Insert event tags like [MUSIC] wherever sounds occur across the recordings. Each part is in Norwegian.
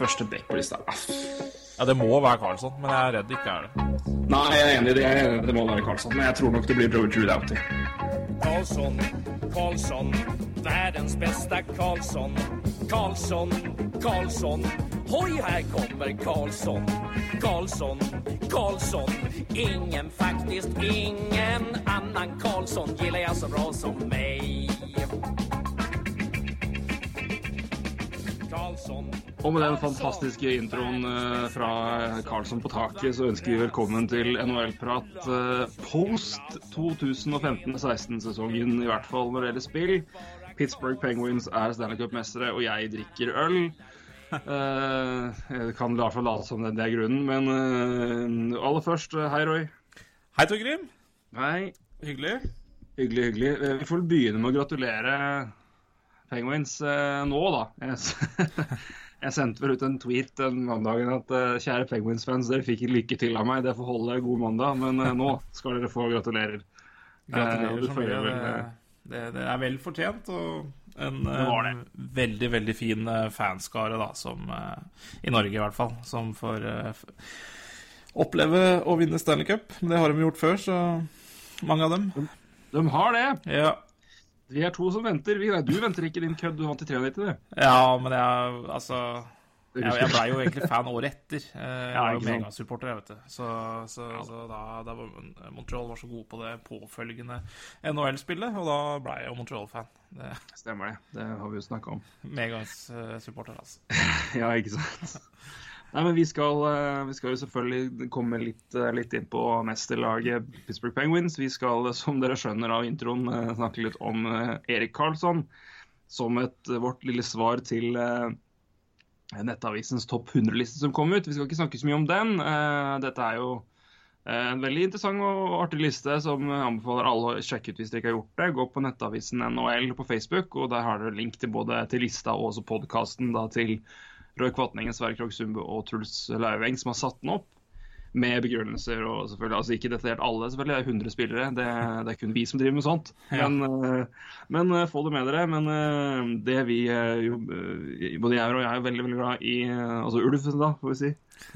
første back på lista. Ah. Ja, det må være Carlsson, men jeg er redd det ikke er det. Nei, jeg er enig i det. Det må være Karlsson. Men jeg tror nok det blir Drew Doughty. Karlsson, Karlsson, verdens beste Karlsson. Karlsson, Karlsson, Hoi, her kommer Karlsson. Karlsson, Karlsson, ingen faktisk ingen annan Karlsson gillar jag så bra som mig. Og med den fantastiske introen eh, fra Karlsson på taket, så ønsker vi velkommen til NHL-prat eh, post 2015-16-sesongen, i hvert fall når det gjelder spill. Pittsburgh Penguins er Stanley Cup-mestere, og jeg drikker øl. Eh, jeg kan i hvert fall late som det er grunnen, men aller først, hei Roy. Hei, Torgrim. Hei. Hyggelig. Hyggelig, hyggelig. Vi får begynne med å gratulere Penguins nå, da. [LAUGHS] Jeg, sendte vel ut en tweet den mandagen at eh, kjære Penguins-fans, dere fikk lykke til av meg. Det får holde god mandag, men eh, nå skal dere få gratulerer. Gratulerer så mye. det, Det, er vel fortjent, og en det eh, veldig, veldig fin fanskare, da, som I Norge, i hvert fall. Som får oppleve å vinne Stanley Cup. Men det har de gjort før, så mange av dem. De har det! Ja, Vi er to som venter. Vi, nei, du venter ikke, din kødd. Du vant i 93, du. ja men jeg Altså Jeg, jeg blei jo egentlig fan året etter. Eh, Jeg var jo medgangssupporter, jeg, vet du. Så, så, så da, da var Montreal var så gode på det påfølgende NHL-spillet, og da blei jeg jo Montreal-fan. Det- Stemmer det. Det har vi jo snakka om. Medgangssupporter, altså. [LAUGHS] Ja, ikke sant. [LAUGHS] Nei, men vi skal, eh, vi skal jo selvfølgelig komme litt, eh, litt inn på mesterlaget Pittsburgh Penguins. Vi skal, eh, som dere skjønner av introen, snakke litt om Erik Karlsson. Som et, vårt lille svar til Nettavisens topp 100-liste som kom ut. Vi skal ikke snakke så mye om den. Dette er jo en veldig interessant og artig liste som jeg anbefaler alle å sjekke ut hvis dere ikke har gjort det. Gå på nettavisen NHL på Facebook, og der har dere link til både til lista og også podkasten til Roy Kvatningen, Sverre Krogh Sundbø og Truls Lauveng som har satt den opp. Med begrunnelser og selvfølgelig, altså ikke detaljert alle, selvfølgelig, det er 100 spillere. Det, det er kun vi som driver med sånt. Ja. Men, eh, men eh, få det med dere. Men eh, det vi jo, Både jeg og jeg er veldig veldig glad i Altså Ulf, da, får vi si.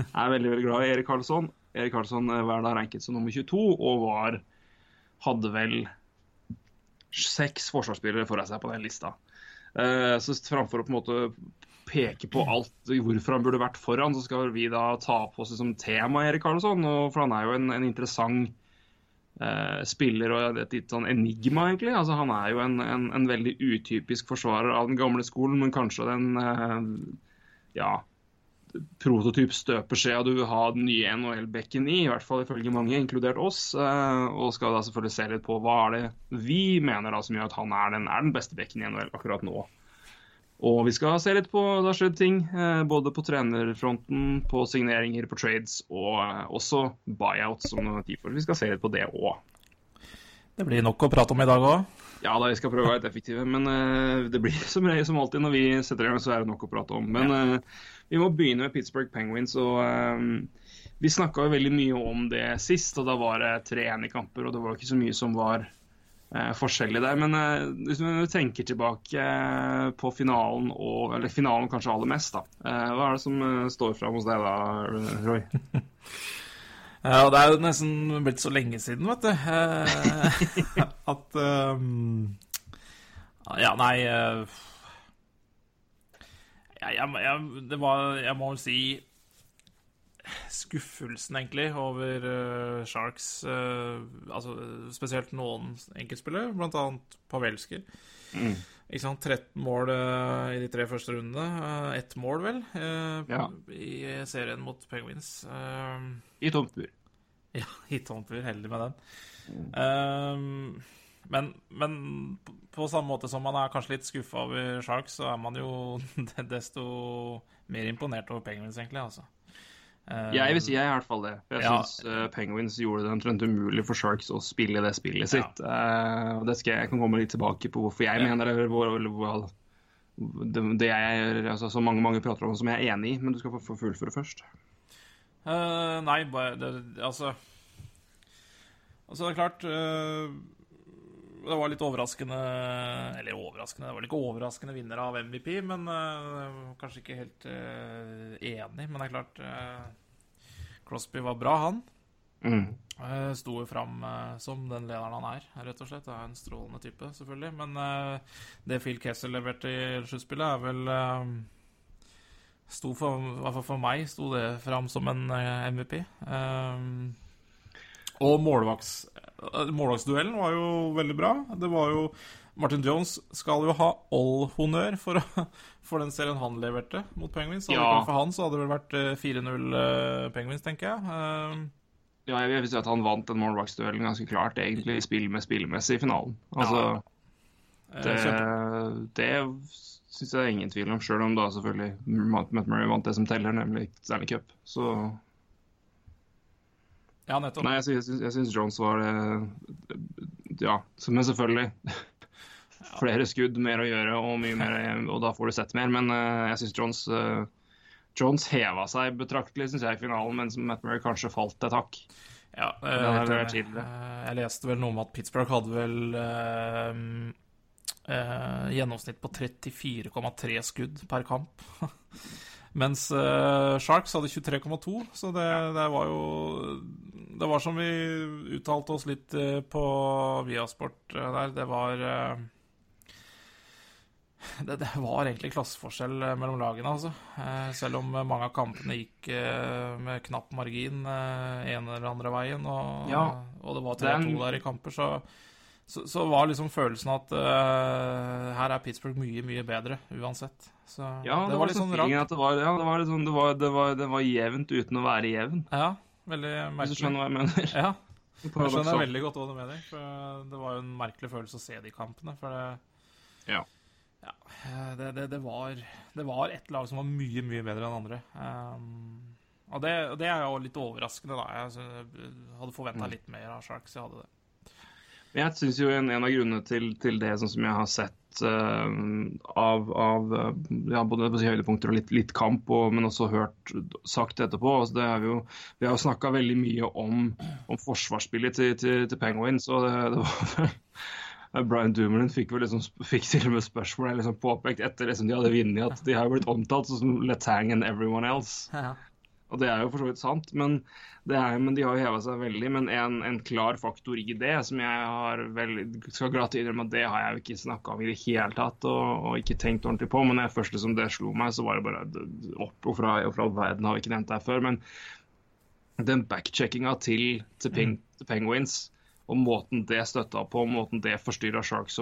Er veldig veldig glad i Erik Karlsson. Erik Karlsson var da ranket som nummer 22 og var Hadde vel seks forsvarsspillere foran seg på den lista. Eh, Så framfor å på en måte peke på alt hvorfor han burde vært foran, så skal vi da ta på oss som tema Erik Karlsson. For han er jo en, en interessant eh, spiller og et litt sånn enigma, egentlig. Altså, han er jo en, en, en veldig utypisk forsvarer av den gamle skolen, men kanskje den eh, ja, prototyp støpeskjea du vil ha den nye NHL-bekken i, i hvert fall ifølge mange, inkludert oss. eh, og skal da selvfølgelig se litt på hva er det vi mener da som gjør at han er den, er den beste bekken i NHL akkurat nå. Og vi skal se litt på Det har skjedd ting, eh, både på trenerfronten, på signeringer, på trades og eh, også buyouts, som er tid for. Vi skal se litt på det òg. Det blir nok å prate om i dag òg. Ja da, vi skal prøve å være litt effektive, men det blir som, regel- som alltid når vi setter i gang, så er det nok å prate om. Men eh, vi må begynne med Pittsburgh Penguins. og um, Vi snakka veldig mye om det sist, og da var det tre kamper, og det var ikke så mye som var eh, forskjellig der. Men eh, hvis vi tenker tilbake eh, på finalen, og, eller finalen kanskje aller mest, da. Hva er det som står fram hos deg da, Roy? [LAUGHS] Ja, det er jo nesten blitt så lenge siden, vet du. [LAUGHS] At um, Ja, nei jeg, jeg, Det var Jeg må vel si skuffelsen, egentlig, over uh, Sharks. uh, altså spesielt noen enkeltspillere, blant annet Mm. Ikke sant? 13 mål uh, i de tre første rundene. Uh, Ett mål, vel, Ja. i serien mot Penguins. I tomt bur. [LAUGHS] ja, Hittomper, heldig med den. Ehm, men, men på- samme måte som man er kanskje litt skuffa over Sharks, så er man jo [LAUGHS] desto mer imponert over Penguins, egentlig. altså. Jeg vil si jeg er i hvert fall det. Jeg Ja. syns Penguins gjorde det omtrent umulig for Sharks å spille det spillet sitt. Ja. og det skal jeg, jeg kan komme litt tilbake på hvorfor jeg Ja. mener det. Hvor, hvor, det, det jeg, altså, så mange mange prater om som jeg er enig i, men du skal få, få fullføre først. Uh, nei, bare det, Altså Altså, det er klart eh, det var litt overraskende Eller overraskende, det var ikke overraskende vinner av MVP, men uh, kanskje ikke helt uh, enig. Men det er klart uh, Crosby var bra, han. Mm. Uh, Sto jo fram som den lederen han er, rett og slett. Det er en strålende type, selvfølgelig. Men det Phil Kessel leverte i sluttspillet, er vel Sto for, I hvert fall for meg sto det fram som en MVP. og målvakts Målvaktsduellen var jo veldig bra. Det var jo Martin Jones skal jo ha all honnør for, for den serien han leverte mot Penguins. Ja. for han, så hadde det vel vært eh, 4-0 eh, Penguins, tenker jeg. Eh, Ja, jeg vil si at han vant den målvaktsduellen ganske klart, egentlig, spill med spillemessig i finalen. Altså, ja. det, kjempe- det syns jeg det er ingen tvil om, sjøl om da selvfølgelig Matt Murray vant det som teller, nemlig Stanley Cup. Så Ja, nettopp. Nei, jeg syns, jeg syns Jones var det Ja, men selvfølgelig. [LAUGHS] Flere skudd, mer å gjøre og mye mer, og da får du sett mer. Men eh, jeg syns Jones eh, Jones heva seg betraktelig synes jeg, i finalen, mens Matt Murray kanskje falt et hakk. Ja, eh, tidligere. Eh, jeg leste vel noe om at Pittsburgh hadde vel eh, eh, gjennomsnitt på 34,3 skudd per kamp. [LAUGHS] Mens uh, Sharks hadde 23,2, så det, det var jo Det var som vi uttalte oss litt uh, på Viasport uh, der. Det var det, det var egentlig klasseforskjell mellom lagene, altså. Selv om mange av kampene gikk med knapp margin eh, ene eller andre veien, og, Ja, og det var den- 3-2 der i kamper, så, så, så var liksom følelsen at uh, her er Pittsburgh mye, mye bedre uansett. Så Ja, det, var litt sånn rart. At det var, ja, det var, litt sånn, det, var, det, var, det var jevnt uten å være jevn, Ja, veldig merkelig. hvis du skjønner hva jeg mener. Ja, jeg skjønner veldig godt hva du mener. For det var jo en merkelig følelse å se de kampene. For det, Ja. ja, det, det, det, var, det var et lag som var mye, mye bedre enn andre. Um, og det, det er jo litt overraskende, da. Jeg hadde forventa litt mer av Sharks. Jeg hadde det. Jeg syns jo en, en av grunnene til, til det, sånn som jeg har sett uh, av, av eh, ja, både si høydepunkter og litt, litt kamp, og, men også hørt sagt etterpå altså det er jo, vi har jo snakka veldig mye om, om forsvarsspillet til, til, til Penguins, og det, det var [LAUGHS] Brian Dumoulin fikk liksom, fikk til og med spørsmål liksom påpekt etter liksom de hadde vunnet, at de har blitt omtalt som Letang and everyone else. Og det er jo for så vidt sant, men, det er, men de har jo heva seg veldig. Men en, en klar faktor i det, som jeg har veldig, skal glatt innrømme at det har jeg jo ikke snakka om i det hele tatt og, og ikke tenkt ordentlig på. Men det første først liksom det slo meg, så var det bare opp og fra, og fra verden har vi ikke nevnt det her før. Men den backcheckinga til, til, til Penguins og måten det støtta på, måten det forstyrra Sharks,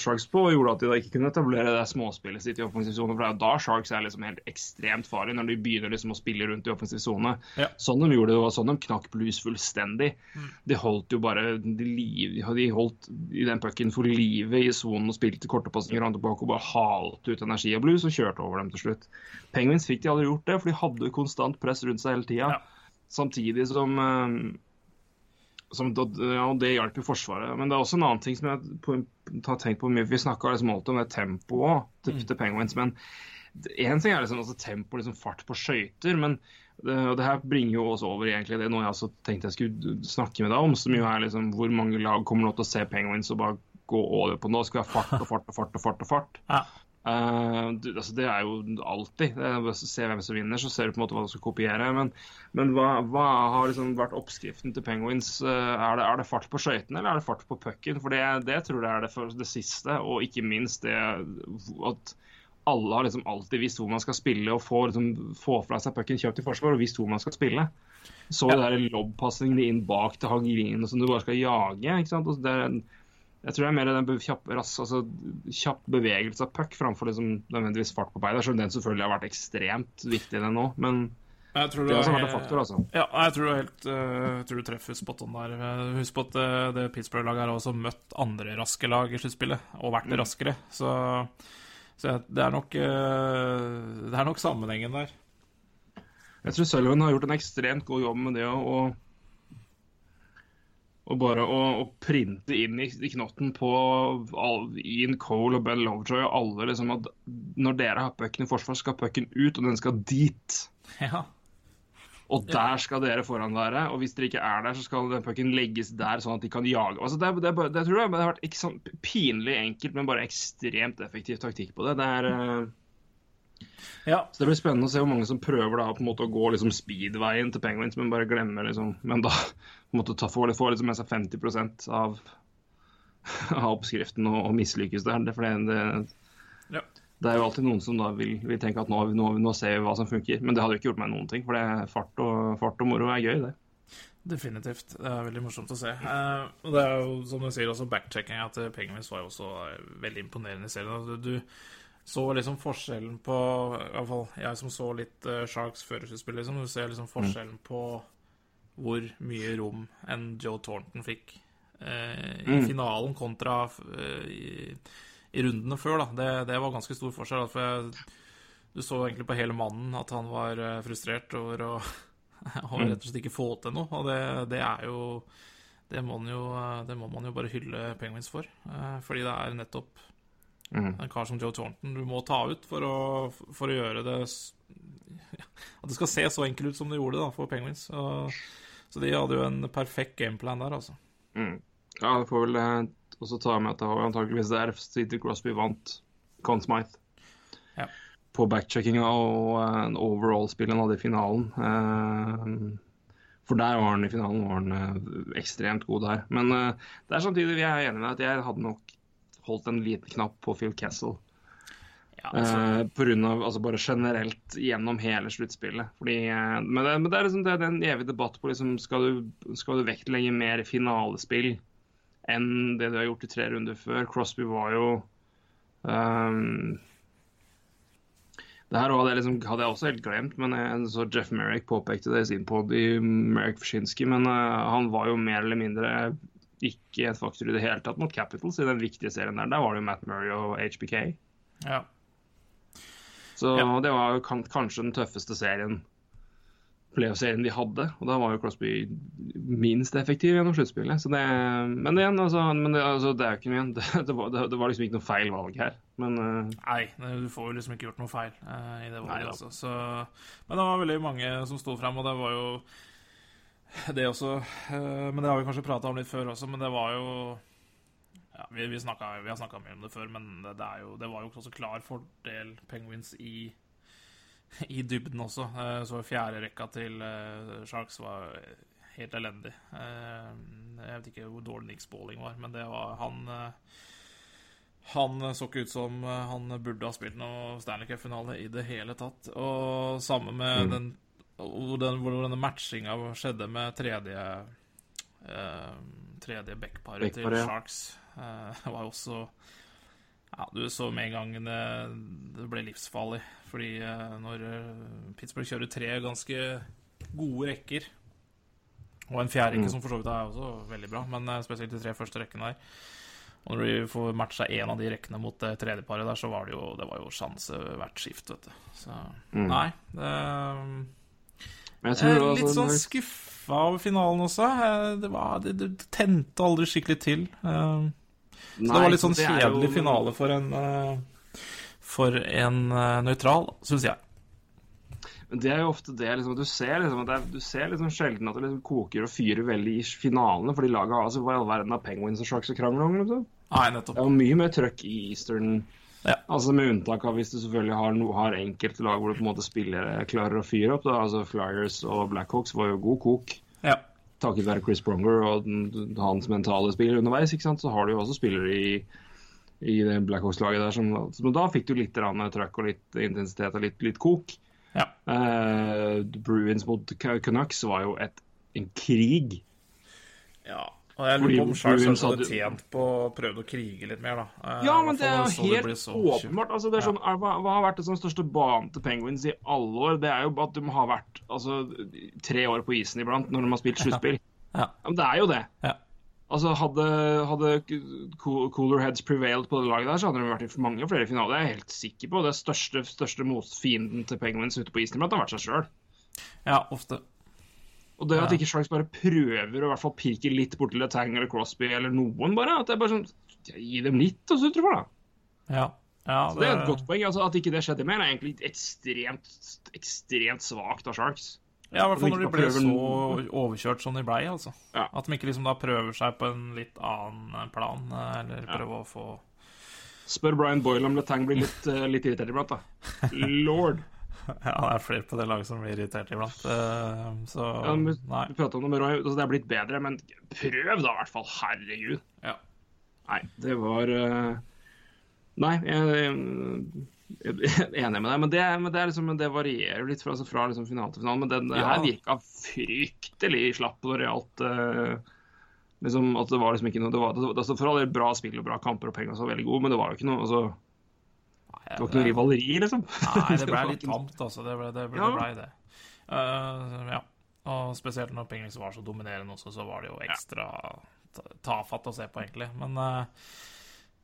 Sharks på, gjorde at de da ikke kunne etablere det småspillet sitt i offensiv sone. For det er jo da Sharks er liksom helt ekstremt farlig, når de begynner liksom å spille rundt i offensiv sone. Ja. Sånn de gjorde det, og sånn de knakk Blues fullstendig. De holdt jo bare de, liv, de holdt i den pucken for livet i sonen og spilte korte pasninger og bare halte ut energi og Blues og kjørte over dem til slutt. Penguins fikk de aldri gjort det, for de hadde konstant press rundt seg hele tida. Ja. Samtidig som eh, som, ja, og Det hjalp jo Forsvaret. Men det er også en annen ting som jeg har tenkt på mye. Vi snakka liksom alltid om det tempoet til, Mm. til Penguins. Men én ting er liksom altså tempo, liksom fart på skøyter. Men det, og det her bringer jo oss over egentlig det noe jeg også tenkte jeg skulle snakke med deg om. Som jo er liksom hvor mange lag kommer nå til å se Penguins og bare gå over på nå. skal vi ha fart og fart og fart og fart. og fart. Ja. Eh, du, altså det er jo alltid. Se hvem som vinner, så ser du på en måte hva du skal kopiere. Men, men hva, hva har liksom vært oppskriften til Penguins? Uh, er, det, er det fart på skøytene, eller er det fart på pucken? For det, det tror jeg er det, for, det siste, og ikke minst det at alle har liksom alltid visst hvor man skal spille og få, liksom, få fra seg pucken kjøpt i forsvar og visst hvor man skal spille. Så Ja. det lobbpasningene inn bak til Hagelin som du bare skal jage. ikke sant? Og det er en, jeg tror det er mer den kjapp, rass, altså, kjapp bevegelse av puck framfor liksom, nødvendigvis fart på beina. Selv om den selvfølgelig har vært ekstremt viktig, den nå. Men Jeg tror det har også vært en faktor, altså. Ja, jeg tror du, helt, uh, tror du treffer spot on der. Eh, Husk på at det, det Pittsburgh-laget har også møtt andre raske lag i sluttspillet, og vært Mm. raskere. Så, så det er nok uh, Det er nok sammenhengen der. Jeg tror Sullivan har gjort en ekstremt god jobb med det å å bare å, å printe inn i, i knotten på all, Ian Cole og Ben Lovejoy og alle liksom at når dere har pucken i forsvar, skal pucken ut, og den skal dit. Ja. Og der skal dere foran være. Og hvis dere ikke er der, så skal den pucken legges der, sånn at de kan jage. Altså, det, det, det, tror jeg det har vært ikke sånn pinlig enkelt, men bare ekstremt effektiv taktikk på det. Det er eh, Ja. Så det blir spennende å se hvor mange som prøver da på en måte å gå liksom speedveien til Penguins, men bare glemmer liksom Men da på en måte ta, få, få liksom med seg 50 av, [LAUGHS] av oppskriften og, og mislykkes der. Det, for det, det, Ja. det er jo alltid noen som da vil, vil tenke at nå, nå, nå ser vi hva som funker. Men det hadde jo ikke gjort meg noen ting, for det, fart, og, fart og moro er gøy, det. Definitivt. Det er veldig morsomt å se. Eh, og det er jo, som du sier, også backchecking at Penguins var jo også eh, veldig imponerende i serien. Altså, du så liksom forskjellen på I hvert fall jeg som så litt uh, Sharks førerspill, liksom. Du ser liksom forskjellen på hvor mye rom en Joe Thornton fikk eh, i Mm. finalen kontra eh, i, i rundene før, da. Det, det var ganske stor forskjell. da, For jeg, du så egentlig på hele mannen at han var eh, frustrert over å [LAUGHS] og rett og slett ikke få til noe. Og det, det er jo det må, man jo det må man jo bare hylle Penguins for. Eh, Fordi det er nettopp Mm. en kar som Joe Thornton du må ta ut for å, for å gjøre det [LAUGHS] At det skal se så enkelt ut som det gjorde da, for Penguins. Og, så de hadde jo en perfekt gameplan der, altså. Mm. Ja, det får vel eh, også ta med at det var antakeligvis der City Crosby vant Conn Smythe. Ja. På backcheckinga og uh, overall-spillet han hadde i finalen. Uh, for der var han i finalen var han ekstremt god der. Men uh, det er samtidig vi er enige med at jeg hadde nok holdt en liten knapp på Phil Kessel. Ja, altså, Eh, på grunn av, altså bare generelt gjennom hele sluttspillet. Fordi, eh, men, det, men det er liksom det, det er en evig debatt på liksom, skal, du, skal du vektlegge mer finalespill enn det du har gjort i tre runder før. Crosby var jo um, Det her hadde jeg, liksom, hadde jeg også helt glemt, men jeg så Jeff Merrick påpekte det i sin pod i Merrick Forshinsky, men uh, han var jo mer eller mindre ikke et faktor i det hele tatt mot Capitals i den viktige serien der. Der var det jo Matt Murray og HBK. ja. Så Ja. det var jo kan, kanskje den tøffeste serien playoff-serien de hadde. Og da var jo Crosby minst effektiv gjennom sluttspillet. Så det, men igjen, altså, men det, altså, det er jo ikke igjen. [LAUGHS] Det, det, var, det, det var liksom ikke noe feil valg her. Men uh... Nei, du får jo liksom ikke gjort noe feil uh, i det valget. Nei, Altså. Så, men det var veldig mange som sto frem, og det var jo det også eh, Men det har vi kanskje prata om litt før også, men det var jo ja, vi, vi, snakket, vi har snakka mye om det før, men det, det, er jo, det var jo også klar fordel Penguins i, i dybden også. Så Så fjerderekka til eh, Sharks var helt elendig. Eh, Jeg vet ikke hvor dårlig Nick Spalling var, men det var han eh, han så ikke ut som eh, han burde ha spilt noe Stanley Cup-finale i det hele tatt. Og samme med Mm. den, hvor den denne matchinga skjedde med tredje eh, Tredje backparet til Sharks. Eh, det [LAUGHS] var jo også Ja, du så med en gang det, det ble livsfarlig. Fordi eh, når eh, Pittsburgh kjører tre ganske gode rekker og en fjerde rekke Mm. som for så vidt er også veldig bra, men eh, spesielt de tre første rekkene der. Og når de får matcha én av de rekkene mot det tredje paret der, så var det jo, det var jo sjanse hvert skift, vet du. Så Mm. nei. Det, jeg jeg tror er altså, litt sånn når- skuffa over finalen også. Eh, Det, var, det, det tente aldri skikkelig til. Eh, Så det var litt sånn er kjedelig jo- finale for en eh, For en uh, nøytral, syns jeg. Men det er jo ofte det liksom, Du ser liksom, at det er, du ser liksom sjelden at det liksom koker og fyrer veldig i finalene, fordi laget har altså hva i all verden av Penguins og Sharks og krangle om. Liksom. Nei, Det nettopp. er jo mye mer trøkk i Eastern. Ja. Altså Med unntak av hvis du selvfølgelig har, no, har enkelte lag hvor du på en måte spillere klarer å fyre opp. Da. Altså Flyers og Blackhawks var jo god kok. Ja. Takket være Chris Pronger og den, hans mentale spill underveis. Så har du jo også spillere i, i det Blackhawks-laget der som som da fikk du litt trøkk og litt intensitet og litt, litt kok. Ja. Uh, Bruins mot Canucks var jo et, en krig. ja. Jeg lurer på om Charles hadde tjent på å prøve å krige litt mer, da. Eh, Ja, men det er jo så det helt åpenbart. Altså, det er sånn, hva, hva har vært det som største banen til Penguins i alle år? Det er jo at de har vært altså, tre år på isen iblant når de har spilt sluttspill. Ja. men det er jo det. Ja. Altså, hadde, hadde Cooler Heads prevailed på det laget der, så hadde de vært i mange flere finaler. Det er jeg helt sikker på. Det største, største motfienden til Penguins ute på isen iblant har vært seg sjøl. ja, ofte. Og det at ikke Sharks bare prøver å i hvert fall pirke litt borti Letang eller Crosby eller noen, bare. At det er bare sånn Gi dem litt, og så tror da. Ja. ja Så det er et godt poeng. altså At ikke det skjedde mer, er egentlig ekstremt ekstremt svakt av Sharks. Ja, i hvert fall når de ble så overkjørt som de blei, altså. Ja. At de ikke liksom da prøver seg på en litt annen plan, eller prøver å få Spør Brian Boyle om Letang blir litt, eh, litt irritert iblant, da. [LAUGHS] Lord. [LAUGHS] Ja, det er flere på det laget som blir irritert iblant, eh, så Ja, men, Nei. vi prata om det med Roy, altså det er blitt bedre, men prøv da i hvert fall. Herregud. Ja. Nei, det var eh, Nei, jeg, jeg, jeg er enig med deg, men det, men det, liksom, det varierer litt fra, altså fra liksom finale til finale. Men den Ja. her virka fryktelig slapp når det gjaldt uh, liksom, at det var liksom ikke noe det var, altså For all del bra spill og bra kamper og penger så veldig gode, men det var jo ikke noe altså, Det var ikke noe rivaleri, liksom. Nei, det [LAUGHS] ble litt tamt, altså. Det ble det. Ble, Ja. det, ble det. Uh, ja. Og spesielt når Penguins var så dominerende også, så var det jo ekstra tafatt å se på, egentlig. Men, uh,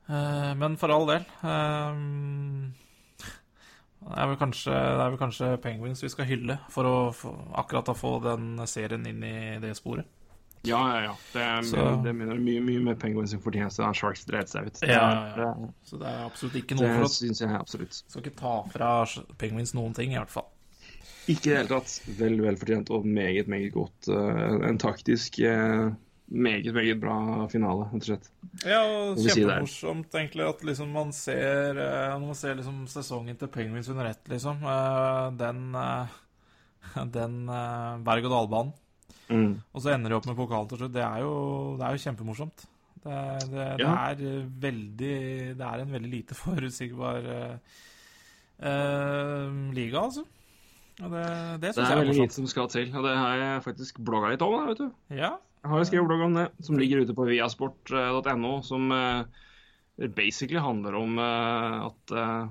uh, men for all del eh, det er, vel kanskje, det Penguins vi skal hylle for å for akkurat å få den serien inn i det sporet. Ja, ja, ja. Det, er- Så- det mener jeg mye, mye med Penguins sin fortjeneste da Sharks dreit seg ut. Det, Ja, ja, ja, Så det er absolutt ikke noe det for Det syns jeg absolutt. Skal ikke ta fra Penguins noen ting, i hvert fall. Ikke i det hele tatt. Vel, vel fortjent og meget, meget godt. eh, En taktisk eh, meget, meget bra finale, rett og slett. Ja, og kjempemorsomt egentlig at liksom man ser eh, Når man ser liksom sesongen til Penguins under ett, liksom Den [LAUGHS] Den berg-og-dal-banen. Mm. Og så ender de opp med pokalen til slutt. Det er jo, det er jo kjempemorsomt. Det, det, det er eh, veldig Det er en veldig lite [LAUGHS] forutsigbar uh, liga, altså. Og det, det Det er er veldig lite som skal til, og det har jeg faktisk blogga litt om. Vet du. Ja. Jeg har jo skrevet blogg om det, som ligger ute på viasport.no, som uh, basically handler om at Ja.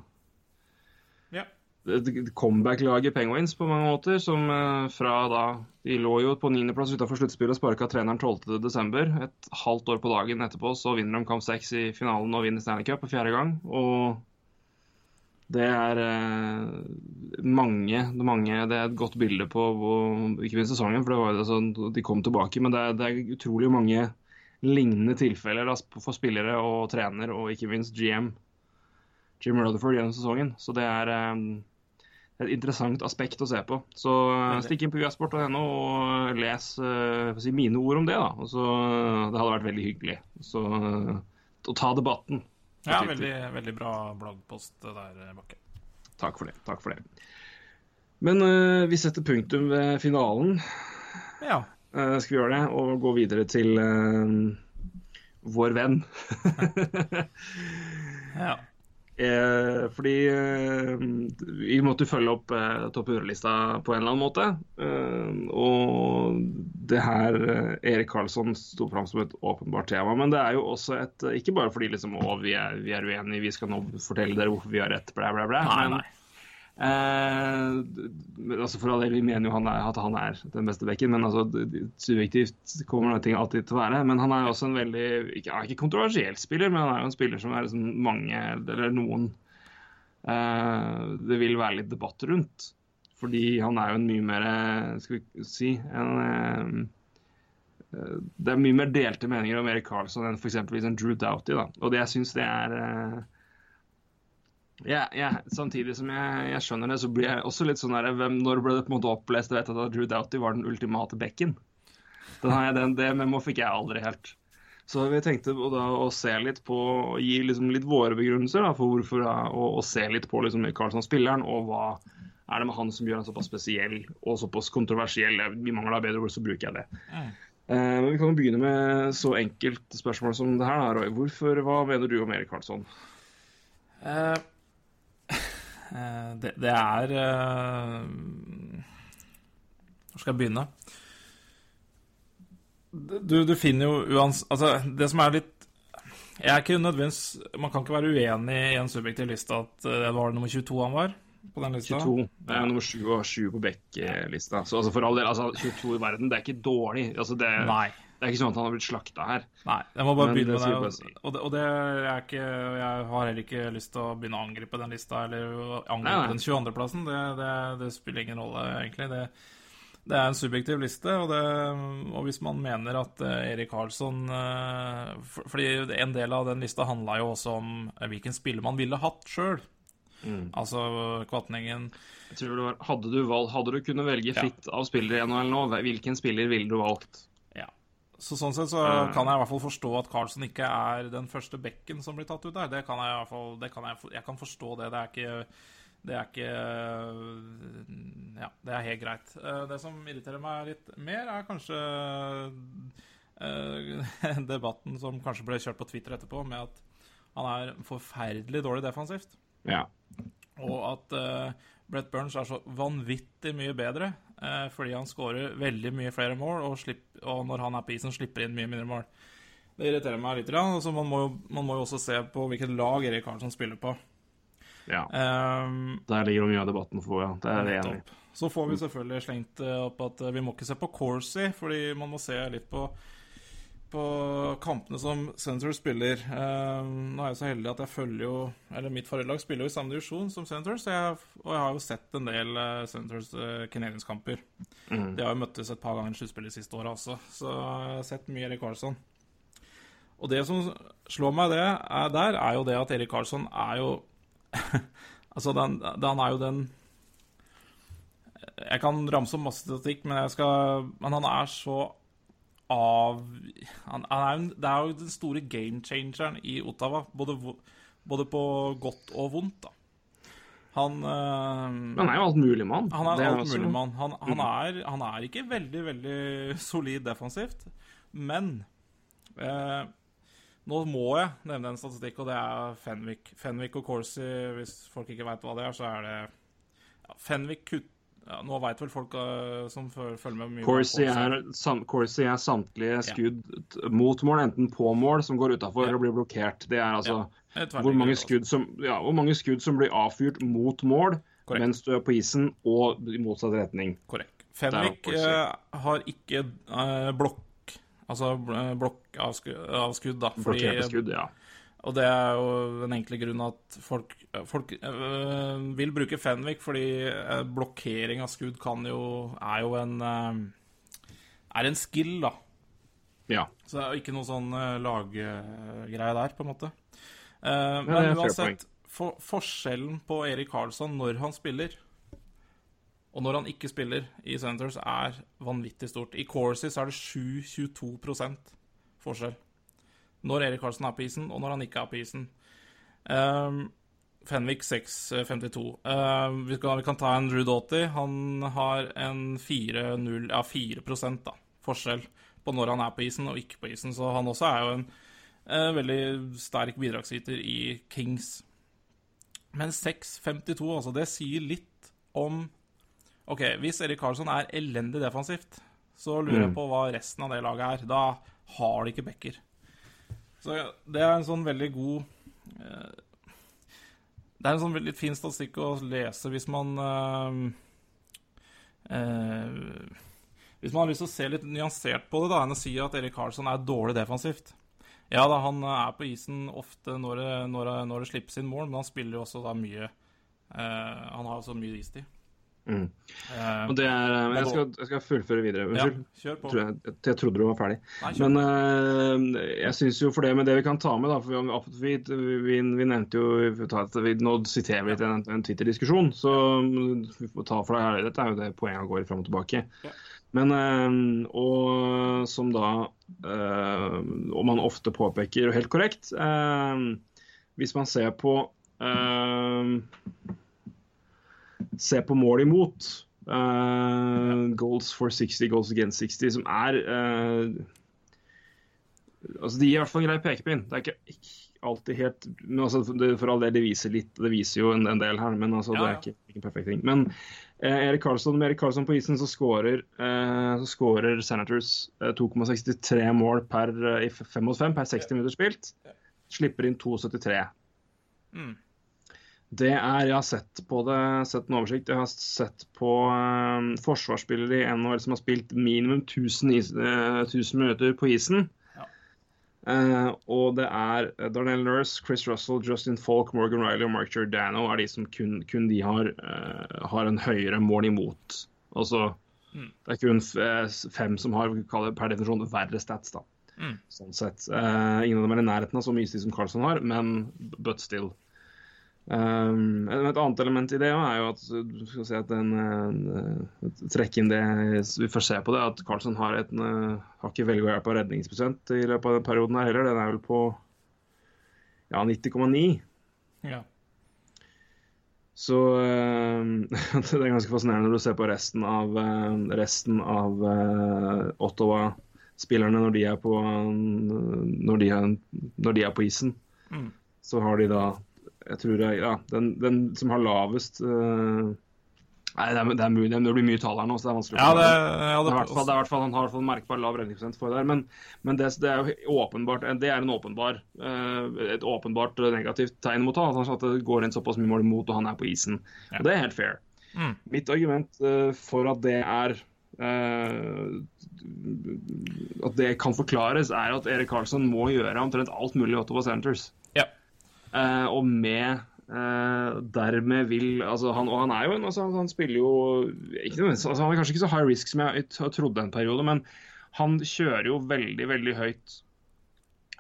Comeback-laget Penguins på mange måter, som eh, fra da De lå jo på niendeplass utenfor sluttspillet og sparka treneren 12.12. Et halvt år på dagen etterpå så vinner de kamp seks i finalen og vinner Stanley Cup for fjerde gang. Og det er eh, mange, mange Det er et godt bilde på hvor- ikke minst sesongen, for det var jo sånn, de kom tilbake. Men det er, det er utrolig mange lignende tilfeller da, for spillere og trener, og ikke minst GM. Jim Rutherford gjennom sesongen. Så det er eh, et interessant aspekt å se på. Så eh, stikk inn på uasport.no og les for si, mine ord om det. da. Og så, eh, det hadde vært veldig hyggelig. Så å ta debatten. ja, veldig, veldig bra bloggpost der, Bakke. Takk for det. Takk for det. Men uh, vi setter punktum ved finalen. Ja. Uh, skal vi gjøre det? Og gå videre til vår venn. [LAUGHS] ja. Eh, fordi eh, vi måtte følge opp eh, topp 100-lista på en eller annen måte. Eh, og det her eh, Erik Karlsson sto fram som et åpenbart tema. Men det er jo også et Ikke bare fordi liksom, å, vi, er, vi er uenige, vi skal nå fortelle dere hvorfor vi har rett, blæ, blæ, blæ. Nei, men, nei. Eh, altså for all del, Vi mener jo han er, at han er den beste bekken, men altså, subjektivt kommer noen ting alltid til å være. Men han er også en veldig ikke, ikke kontroversiell spiller, men han er jo en spiller som er liksom mange, eller noen eh, Det vil være litt debatt rundt. Fordi han er jo en mye mer eh, Skal vi si en, eh, eh, Det er mye mer delte meninger om Erik Karlsson enn f.eks. Liksom Drew Doughty. Da. Og det jeg syns det er eh, ja, ja, samtidig som jeg, jeg skjønner det, så blir jeg også litt sånn her hvem, Når ble det på en måte opplest og vet at Drew Doughty var den ultimate bekken? Den har jeg, den, det memo fikk jeg aldri helt. Så vi tenkte å, da, å se litt på, å gi liksom litt våre begrunnelser da, for hvorfor, da, og, og se litt på liksom, Carlsson-spilleren, og hva er det med han som gjør han såpass spesiell og såpass kontroversiell. Vi mangler da bedre ord, så bruker jeg det. Mm. Eh, men vi kan jo begynne med så enkelt spørsmål som det her. da, Roy. Hvorfor, Hva mener du om Erik Karlsson? Uh, det, det er eh, Hvor skal jeg begynne? Du, du finner jo uans... Altså, det som er litt Jeg er ikke nødvendigvis Man kan ikke være uenig i en subjektiv liste at eh, det var nummer 22 han var på den lista. 22. Det er nummer 7 og 7 på Beck-lista. Så altså, for all del, altså, 22 i verden, det er ikke dårlig. Altså, det, Nei. Det er ikke sånn at han har blitt slakta her. Nei, jeg må bare Men begynne jeg med det. Og det, og det er ikke, jeg har heller ikke lyst til å begynne å angripe den lista, eller angripe Nei, nei. den 22.-plassen. Det, det, det spiller ingen rolle, egentlig. Det, det er en subjektiv liste, og, det, og hvis man mener at eh, Erik Karlsson eh, for, Fordi en del av den lista handla jo også om eh, hvilken spiller man ville hatt sjøl. Mm. Altså Kvatningen Jeg tror det var, hadde, du valg, hadde du kunnet velge fritt av spillere i NHL nå, hvilken spiller ville du valgt? Så sånn sett så Eh. kan jeg i hvert fall forstå at Carlsen ikke er den første bekken som blir tatt ut der. Det kan jeg i hvert fall det kan jeg, jeg kan forstå det. Det er ikke det er ikke Ja, det er helt greit. Eh, Det som irriterer meg litt mer, er kanskje uh, [LAUGHS] debatten som kanskje ble kjørt på Twitter etterpå, med at han er forferdelig dårlig defensivt. Ja. Og at eh, Brett Burns er så vanvittig mye bedre eh, fordi han skårer veldig mye flere mål, og, slipp, og når han er på isen, slipper inn mye mindre mål. Det irriterer meg litt. Altså, man, må jo, man må jo også se på hvilket lag Erik Karlsson spiller på. ja. Um, Der ligger mye av debatten for, ja. Det er jeg enig i. Så får vi selvfølgelig slengt eh, opp at eh, vi må ikke se på Corsi, fordi man må se litt på på kampene som Senators spiller. Eh, nå er jeg så heldig at jeg følger jo Eller mitt forrige spiller jo i samme divisjon som så jeg, og jeg har jo sett en del uh, Senators uh, Canadiens-kamper. Mm. De har jo møttes et par ganger i sluttspillet siste åra også, så jeg har sett mye Erik Karlsson. Og det som slår meg det er der, er jo det at Erik Karlsson er jo [LAUGHS] Altså, den, den er jo den Jeg kan ramse opp masse statistikk, men skal Men han er så av han, han er, Det er jo den store game changeren i Ottawa, både, både på godt og vondt, da. Han øh, han er jo alt mulig mann. han er Det alt mulig mann. Han, han, er, han er ikke veldig, veldig solid defensivt, men øh, Nå må jeg nevne en statistikk, og det er Fenwick. Fenwick og Corsi, hvis folk ikke veit hva det er, så er det ja, Fenwick kutt... Ja, nå veit vel folk uh, som følger med mye Corsi er, sam, Corsi er samtlige skudd t- mot mål, enten på mål, som går utafor, Ja. eller blir blokkert. Det er altså ja, hvor, mange skudd som, ja, hvor mange skudd som blir avfyrt mot mål Korrekt. mens du er på isen, og i motsatt retning. Korrekt. Corsi. eh, har ikke uh, blokk... Altså blokk av skudd, da. Fordi skudd, ja. Og det er jo den enkle grunnen at folk, folk øh, vil bruke Fenwick fordi øh, blokkering av skudd kan jo Er jo en øh, Er en skill, da. ja. Så det er jo ikke noe sånn øh, laggreie der, på en måte. Uh, men uansett, for, forskjellen på Erik Karlsson når han spiller, og når han ikke spiller i Senators, er vanvittig stort. I Corsi så er det 7-22% forskjell. Når Erik Karlsson er på isen, og når han ikke er på isen. Um, Fenwick 6,52. Uh, vi, kan- vi kan ta en Drew Doughty. Han har en 4-0 Ja, 4% da, forskjell på når han er på isen og ikke på isen. Så han også er jo en uh, veldig sterk bidragsyter i Kings. Men 6,52, altså, det sier litt om OK, hvis Erik Karlsson er elendig defensivt, så lurer jeg Mm. på hva resten av det laget er. Da har de ikke backer. Så det er en sånn veldig god eh, Det er en sånn veldig fin statistikk å lese hvis man eh, eh, Hvis man har lyst til å se litt nyansert på det, da, enn å si at Erik Karlsson er dårlig defensivt. Ja da, han er på isen ofte når det, når det, når det slippes inn mål, men han spiller jo også da mye Han har også mye istid. Mm. Eh, det er, jeg skal, jeg skal fullføre videre. ja, Unnskyld. kjør på. Jeg, jeg trodde du var ferdig. Nei, Men uh, jeg syns jo for det med det vi kan ta med, da for Vi, vi, vi, vi nevnte jo vi Nå siterer vi litt en, en Twitter-diskusjon, så vi får ta for det her. Dette er jo det poenget går fram og tilbake. Ja. Men uh, Og som da eh, Og man ofte påpeker, og helt korrekt eh, Hvis man ser på eh, Se på mål imot. Uh, goals for 60, goals against 60, som er uh, Altså, De gir i hvert fall en grei pekepinn. Det er ikke alltid helt men altså, det, For all del, det viser litt, det viser jo en, en del her, men altså, det Ja, er ikke, ikke en perfekt ting. Men uh, Erik Karlsson, med Erik Karlsson på isen så skårer, så skårer Senators eh, 2,63 mål per, i 5 mot 5 per 60 minutter spilt. Slipper inn 2,73. Mm. Det er, Jeg har sett på det, sett en oversikt. Jeg har sett på eh, forsvarsspillere i NHL som har spilt minimum 1000, is, uh, 1000 minutter på isen. Ja. Eh, og det er Darnell Nurse, Chris Russell, Justin Falk, Morgan Riley og Mark Giordano er de som kun, kun de har, uh, har en høyere mål imot. Altså, Mm. Det er kun eh, fem som har per definisjon verre stats. da. Mm. Sånn sett. Eh, ingen av dem er i nærheten av så mye tid som Carlson har, men but still. Um, et annet element i det er jo at skal si at den, uh, inn det vi får se på det, at Carlsen har, et, uh, har ikke veldig god av redningsprosent i løpet av den perioden her heller. Den er vel på ja, 90,9. Ja. Så uh, [LAUGHS] det er ganske fascinerende når du ser på resten av, resten av Ottawa-spillerne når de er på når de når de er på isen. Mm. Så har de da jeg tror jeg, ja, den, den, som har lavest uh, Nei, det, er, det, er det, blir mye tall her nå, så det er vanskelig. Ja, det, ja, det, er hvert fall, det er hvert fall, Han har fått merkbar lav redningsprosent for det der. Men, men det, er jo åpenbart Det er en åpenbar, uh, et åpenbart negativt tegn mot han, at det går inn såpass mye mål imot, og han er på isen. Ja. Og Det er helt fair. Mm. Mitt argument for at det er At det kan forklares, er at Erik Karlsson må gjøre omtrent alt mulig i Ottawa Centres. Uh, og med uh, dermed vil altså han, Og han er jo en altså, han spiller jo ikke, altså, Han er kanskje ikke så high risk som jeg, jeg trodde en periode, men han kjører jo veldig, veldig høyt.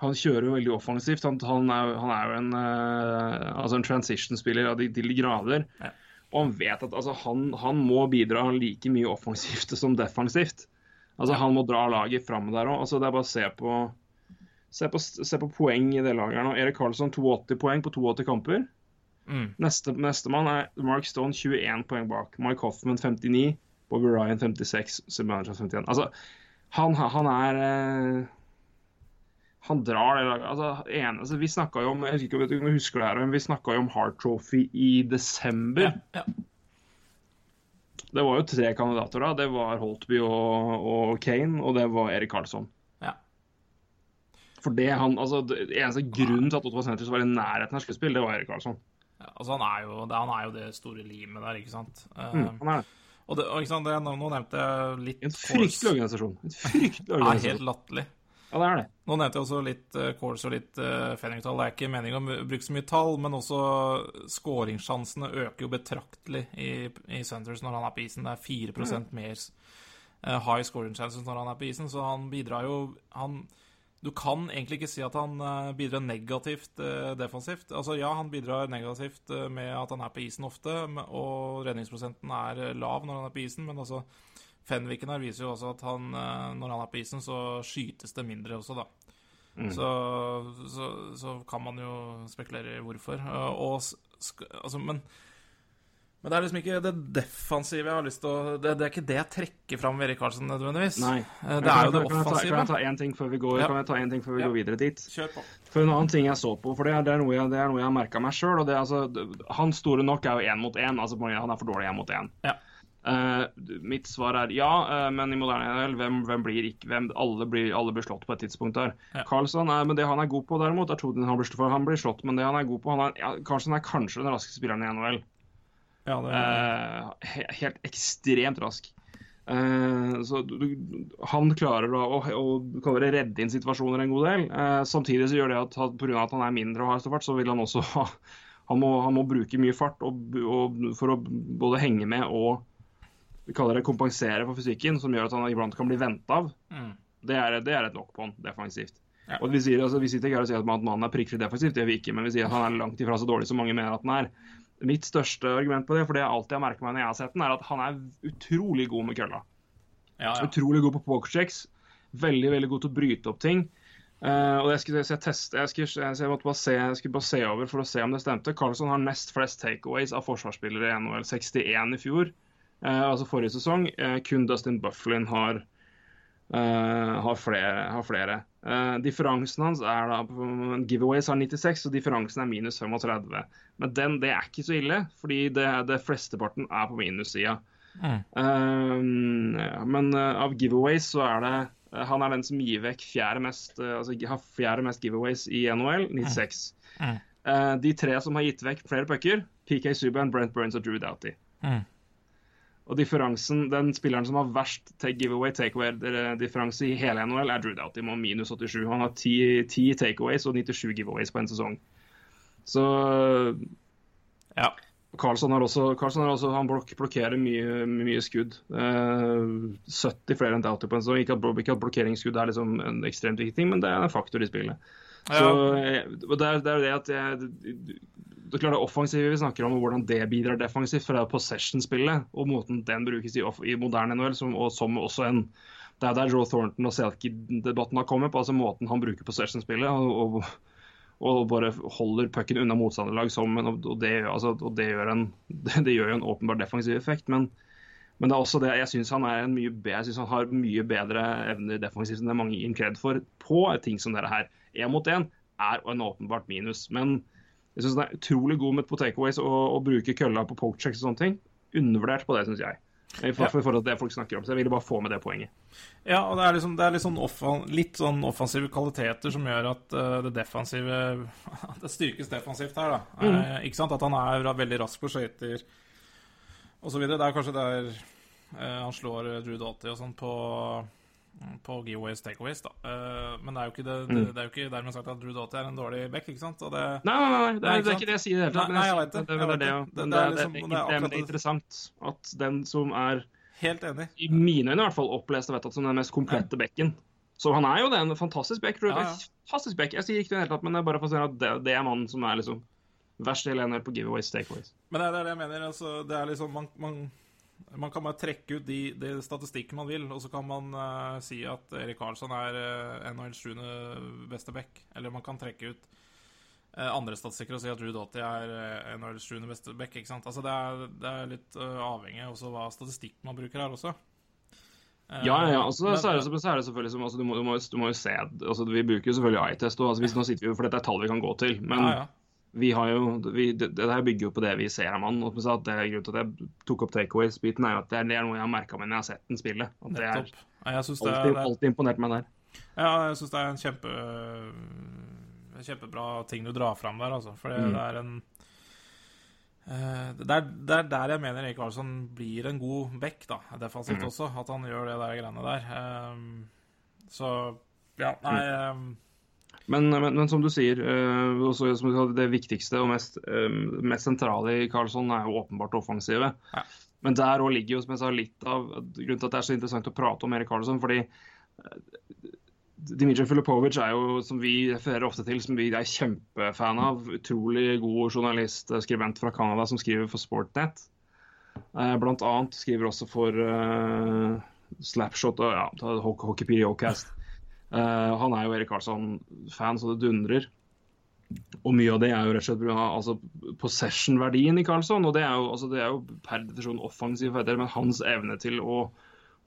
Han kjører jo veldig offensivt. Han, han, er, han er, jo en, uh, altså en transition-spiller av de, de grader. Ja. Og han vet at altså, han, han, må bidra like mye offensivt [LAUGHS] som defensivt. Altså. Han må dra laget fram der òg. Altså, det er bare å se på Se på, se på, poeng i det laget her nå. Erik Karlsson 82 poeng på 82 kamper. Mm. Neste, Nestemann er Mark Stone 21 poeng bak. Mike Hoffman 59. Bobby Ryan 56. Submanager 51. Altså, han, han er eh, Han drar det laget. Altså, en, altså, vi snakka jo om jeg ikke om du husker det her, men vi snakka jo om Hard Trophy i desember. Ja, ja. Det var jo tre kandidater da. Det var Holtby og, og Kane, og det var Erik Karlsson. For det han, altså, det eneste grunnen til at Ottawa Senators var i nærheten av sluttspill, det var Erik Karlsson. Ja, altså, han er, jo, han er jo det store limet der, ikke sant. Mm, han er det. Og, det, og ikke sant, det, nå, nevnte jeg litt En fryktelig organisasjon. En fryktelig [LAUGHS] organisasjon. er helt latterlig. Ja, det er det. Nå nevnte jeg også litt uh, Kors og litt uh, Fenning-tall. Det er ikke meningen å bruke så mye tall, men også skåringssjansene øker jo betraktelig i, i Centers når han er på isen. Det er 4 mm. mer uh, high scoring chances når han er på isen, så han bidrar jo han, du kan egentlig ikke si at han eh, bidrar negativt eh, defensivt. Altså Ja, han bidrar negativt eh, med at han er på isen ofte, og redningsprosenten er lav når han er på isen, men altså Fenviken her viser jo også at han, når han er på isen, så skytes det mindre også, da. Mm. Så, så, så, kan man jo spekulere i hvorfor. Og, altså, men men det er liksom ikke det defensive jeg har lyst til å Det, det er ikke det jeg trekker fram ved Erik Karlsen nødvendigvis. Nei. Eh, det er jo det offensive. Kan jeg ta én ting før vi går, ja. kan jeg ta en ting før vi ja. går videre dit? Kjør på. For en annen ting jeg så på, for det, det er noe jeg, det er noe jeg har merka meg sjøl. Altså, han store nok er jo én mot én. Altså, han er for dårlig én mot én. Ja. Uh, mitt svar er ja, uh, men i moderne NHL, hvem, hvem, blir ikke hvem, alle, blir, alle blir slått på et tidspunkt der. Ja. Er, men Det han er god på, derimot, er Todin han blir, han blir slått, men det han er god på han er, ja, Carlsen er kanskje den raskeste spilleren i NHL. Ja, det uh, helt ekstremt rask. Uh, så du, han klarer da å, å redde inn situasjoner en god del. Uh, samtidig så gjør det at pga. at han er mindre og har stor fart, så vil han også ha han må, han må bruke mye fart og, og, for å både henge med og vi kaller det kompensere for fysikken, som gjør at han iblant kan bli venta av. Mm. Det, er, det, er, et nok på han defensivt. Ja. Og vi, sier, altså, vi sitter ikke her og sier at mannen er prikkfri defensivt, det gjør vi ikke, men vi sier at han er langt ifra så dårlig som mange mener at han er mitt største argument på det, for det jeg alltid har merka meg når jeg har sett den, er at han er utrolig god med kølla. Ja, ja. Utrolig god på pokerchecks. Veldig veldig god til å bryte opp ting. Uh, og jeg skulle, jeg, teste, jeg, skulle, jeg, måtte bare se, jeg skulle bare se over for å se om det stemte. Carlsson har nest flest takeaways av forsvarsspillere i NHL. 61 i fjor, uh, altså forrige sesong. Uh, kun Dustin Bufflin har, har flere. Har flere. Uh, differansen hans er da Giveaways har 96, og differansen er minus 35. Men den, det er ikke så ille, fordi det, det flesteparten er på minussida. Mm. Uh, men uh, av giveaways så er det Han er den som gir vekk fjerde mest, altså, har fjerde mest giveaways i NHL, 96. Mm. Mm. de tre som har gitt vekk flere pucker, PK Subban, Brent Burns og Drew Doughty. Mm. Og differansen, Den spilleren som har verst take giveaway, takeaway-differanse i hele NHL, er Drew Doughty med minus 87. Han har 10, 10 takeaways og 97 giveaways på en sesong. Så ja. Carlson har også, Carlson har også han blok blokkerer mye, mye skudd. Eh, 70 flere enn Doughty på en sesong. Ikke at, ikke at blokkeringsskudd er liksom en ekstremt viktig ting, men det er en faktor i spillet. Ja. Så, eh, det, er, det er det at jeg, det er klart det offensive vi snakker om, og hvordan det bidrar defensivt, for det er possession-spillet og måten den brukes i, i moderne NHL, som, og som også en Det er der Joe Thornton og Selkie-debatten har kommet på, altså måten han bruker possession-spillet og, og, og, bare holder pucken unna motstanderlag som og, det, altså, og det, gjør en, [LAUGHS] det, gjør jo en åpenbar defensiv effekt. men men det er også det, jeg syns han, han, har mye bedre evner defensivt enn det mange gir for på ting som dette her. Én mot én er en åpenbart minus. Men jeg syns den er utrolig god med på takeaways og, og bruke kølla på pokechecks og sånne ting. Undervurdert på det, syns jeg. I forhold til det folk snakker om. Så jeg ville bare få med det poenget. Ja, og det er, liksom, det er litt, sånn offan, litt, sånn offensive kvaliteter som gjør at uh, det defensive [LAUGHS] Det styrkes defensivt her, da. Mm. Uh, ikke sant? At han er veldig rask på skøyter osv. Det er kanskje der uh, han slår Drew Doughty og sånn på på giveaways takeaways, da. Uh, men det er det, det, mm. det er jo ikke dermed sagt at Drew Doughty er en dårlig back, ikke sant? Det, nei, nei, nei, det er, det ikke det jeg sier i det hele tatt. Nei, jeg vet det. Det, det, er, det, er interessant at den som er Helt enig. I mine øyne i hvert fall opplest og vedtatt som den mest komplette bekken. Så han er jo det, en fantastisk back. Ja, ja. Fantastisk back. Jeg sier ikke det i det hele tatt, men er bare får si at det, er mannen som er liksom verst i hele på giveaways takeaways. Men det er det jeg mener. Altså, det er liksom man, man man kan bare trekke ut de, de statistikken man vil, og så kan man uh, si at Erik Karlsson er uh, NHLs sjuende beste back. Eller man kan trekke ut uh, andre statistikker og si at Ruud Doughty er uh, NHLs sjuende beste back. Ikke sant? Altså det er, det er litt avhengig også hva statistikk man bruker her også. Ja, ja, altså, men, så, er det, så er det selvfølgelig som altså, du, må, du, må, du, må, jo se altså, Vi bruker jo selvfølgelig eye-test, altså, nå sitter vi, for dette er tall vi kan gå til. Men ja, ja vi har jo, vi, det, det, her bygger jo på det vi ser av mannen. Og at det er grunnen til at jeg tok opp takeaways-biten, er jo at det er, det er, noe jeg har merka meg når jeg har sett den spille. At det er, alltid, er alltid imponert meg der. Ja, jeg syns det er en kjempe kjempebra ting du drar fram der, altså. For mm. det er en uh, det, er, det er der jeg mener Erik Karlsson blir en god back, da, defensivt mm. også. At han gjør det der greiene der. Um, så ja, nei um, men, men, men, som du sier, uh, også, det viktigste og mest, uh, mest sentrale i Karlsson er jo åpenbart offensive. Ja. Men der òg ligger jo som jeg sa, litt av grunnen til at det er så interessant å prate om Erik Karlsson. fordi uh, Dmitrij Filipovic er jo, som vi refererer ofte til, som vi er kjempefan av. Utrolig god journalist, skribent fra Canada som skriver for Sportnet. Blant annet skriver også for Slapshot og ja, Hockey Periodcast. Uh, han er jo Erik Karlsson-fan så det dundrer. Og mye av det er jo rett og slett pga. Altså, possession-verdien i Karlsson. Og det er, jo, altså, det er jo per definisjon offensiv ferdigheter, men hans evne til å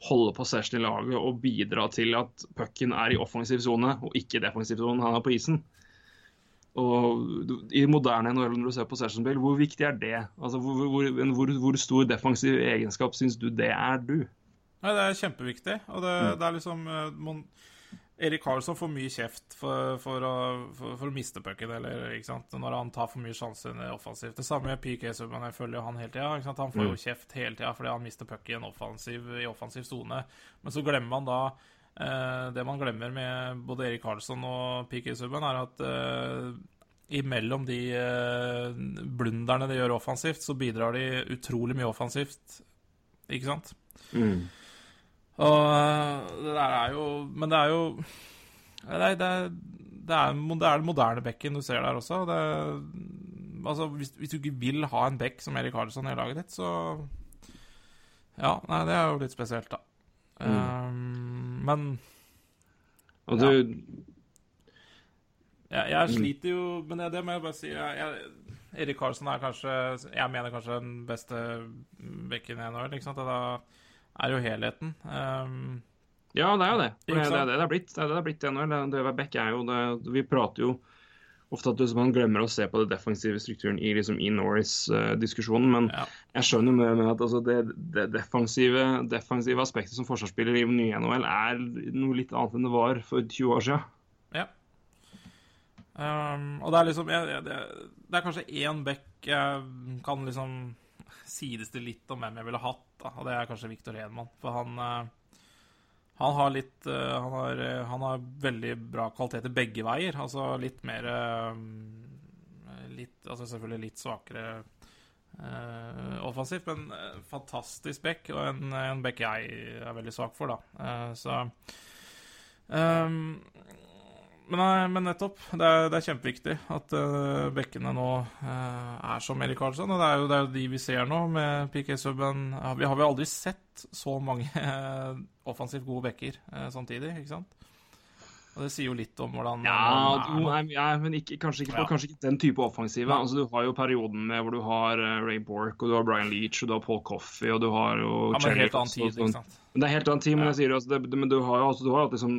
holde possession i laget og bidra til at pucken er i offensiv sone og ikke i defensiv sone. Han er på isen. Og I moderne NHL, når du ser possession-spill, hvor viktig er det? Altså, hvor, hvor, hvor, hvor stor defensiv egenskap syns du det er, du? Nei, Det er kjempeviktig. og det, mm. det er liksom eh, man Erik Karlsson får mye kjeft for, for, å, for, for å, miste pucken, når han tar for mye sjanser offensivt. Det samme med PK Subban, jeg følger han hele tida. Han får jo mm. kjeft hele tida fordi han mister pucken offensiv, i offensiv sone. Men så glemmer man da eh, Det man glemmer med både Erik Karlsson og PK Subban, er at eh, imellom de eh, blunderne de gjør offensivt, så bidrar de utrolig mye offensivt, ikke sant? Mm. Og eh, det der er jo Men det er jo Det er, det er, det er, er moderne bekken du ser der også. Det, altså, hvis, hvis, du ikke vil ha en bekk som Erik Karlsson i laget ditt, så Ja, nei, det er jo litt spesielt, da. Mm. Um, men Og du ja. Jeg, jeg, sliter jo Men det, det må jeg bare si. Jeg, jeg, Erik Karlsson er kanskje Jeg mener kanskje den beste bekken i NHL. Ikke sant? Da, er jo helheten. Um, ja, det er jo det. Det er det det er blitt. Det er det det er blitt i NHL. Det Beck er jo det Vi prater jo ofte at man glemmer å se på det defensive strukturen i, liksom, i Norris-diskusjonen. Men ja. jeg skjønner med, med at altså, det, det defensive, defensive, aspektet som forsvarsspiller i nye NHL er noe litt annet enn det var for 20 år siden. Ja. Um, og det er liksom jeg, det, det, er kanskje én back jeg kan liksom sidestille litt om hvem jeg ville hatt, da, og det er kanskje Victor Hedman. For han, eh, han har litt eh, han har, eh, han har, veldig bra kvaliteter begge veier. Altså litt mer litt, altså Selvfølgelig litt svakere uh, offensivt, men fantastisk back, og en, en back jeg er veldig svak for, da. Uh, så um, Men, men nettopp. Det er, det er kjempeviktig at uh, bekkene nå uh, er som Erik Karlsson. Og det er, jo, det er jo de vi ser nå, med PK Subben. Ja, vi har jo aldri sett så mange uh, offensivt gode bekker samtidig, ikke sant? Og det sier jo litt om hvordan Ja, nei, ja men ikke, kanskje, ikke, ja. kanskje, ikke, den type offensive. Altså, du har jo perioden med hvor du har Ray Bork, og du har Brian Leach, og du har Paul Coffey, og du har jo Ja, men helt annen tid, ikke sant? Men det er helt annen tid, men jeg sier altså, det, men du har jo altså, du har sånn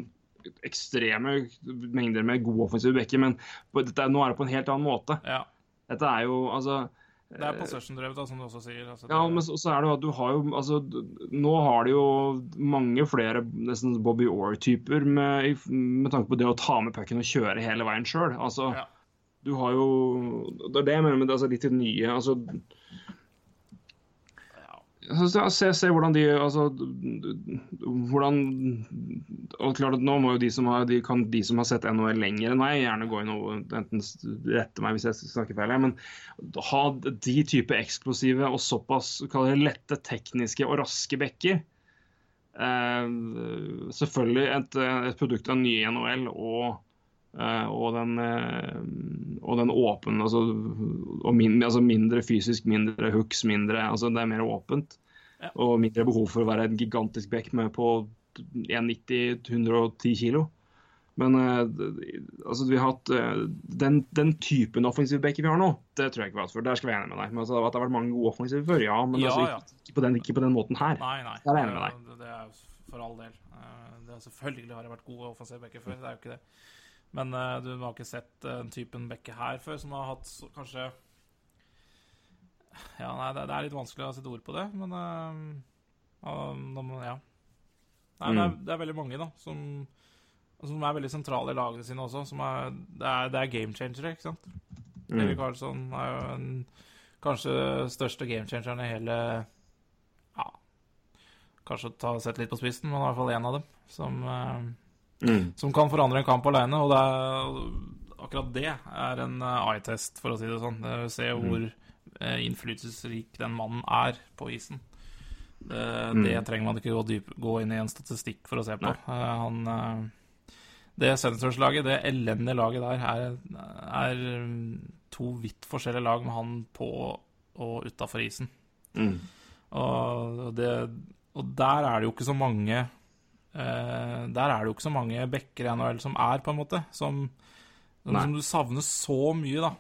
ekstreme mengder med gode offensive backer, men dette, nå er det på en helt annen måte. Ja. Dette er jo altså det er possession-drevet, som du også sier. Altså, ja, men så, så, er det jo at du har jo altså, Nå har de jo mange flere nesten Bobby Orr-typer med, med, tanke på det å ta med pucken og kjøre hele veien sjøl. Altså, ja. Du har jo Det er det jeg mener med det, altså, litt nye altså, Altså, se, se, hvordan de altså, hvordan og klart Nå må jo de som har, de kan, de som har sett NHL lenger enn meg, gjerne gå inn og enten rette meg hvis jeg snakker feil. Men ha de type eksplosive og såpass det, lette tekniske og raske bekker eh, Selvfølgelig et, et, produkt av nye NHL og, eh, og den, eh, og den åpne altså, og min, altså mindre fysisk, mindre hooks, mindre altså Det er mer åpent. Ja. Og mindre behov for å være en gigantisk bekk med på 1,90-110 kilo. Men uh, altså, vi har hatt den, den, typen offensiv backer vi har nå, det tror jeg ikke vi har hatt før. Der skal vi være enig med deg. Men altså, At det har vært mange gode offensive før, ja. Men ja, altså. Ikke, ikke, på den, ikke, på den, måten her. Nei, nei. Der er jeg enig med deg. Det er for all del. Det er selvfølgelig har det vært gode offensive backer før, det er jo ikke det. Men du har ikke sett den typen bekke her før, som har hatt kanskje ja, nei, det, det, er litt vanskelig å sette ord på det, men uh, ja. Nei, mm. det, er, det, er, veldig mange da, som, som, er veldig sentrale i lagene sine også. Er, det, er, det, er, game changere, ikke sant? Mm. Erik Karlsson er jo en, kanskje største game changeren i hele Ja, kanskje ta sett litt på spissen, men i hvert fall én av dem. Som, uh, mm. som kan forandre en kamp alene. Og det er, akkurat det er en uh, eye-test, for å si det sånn. Det Se mm. hvor Eh, innflytelsesrik den mannen er på isen. Det, mm. trenger man ikke gå, dyp, gå, inn i en statistikk for å se på. Uh, han, det Senators-laget, det elendige laget der, er, er, to vidt forskjellige lag med han på og utafor isen. Mm. Og, det, og, der er det jo ikke så mange uh, Der er det jo ikke så mange bekker i NHL som er, på en måte. Som, som du savner så mye, da.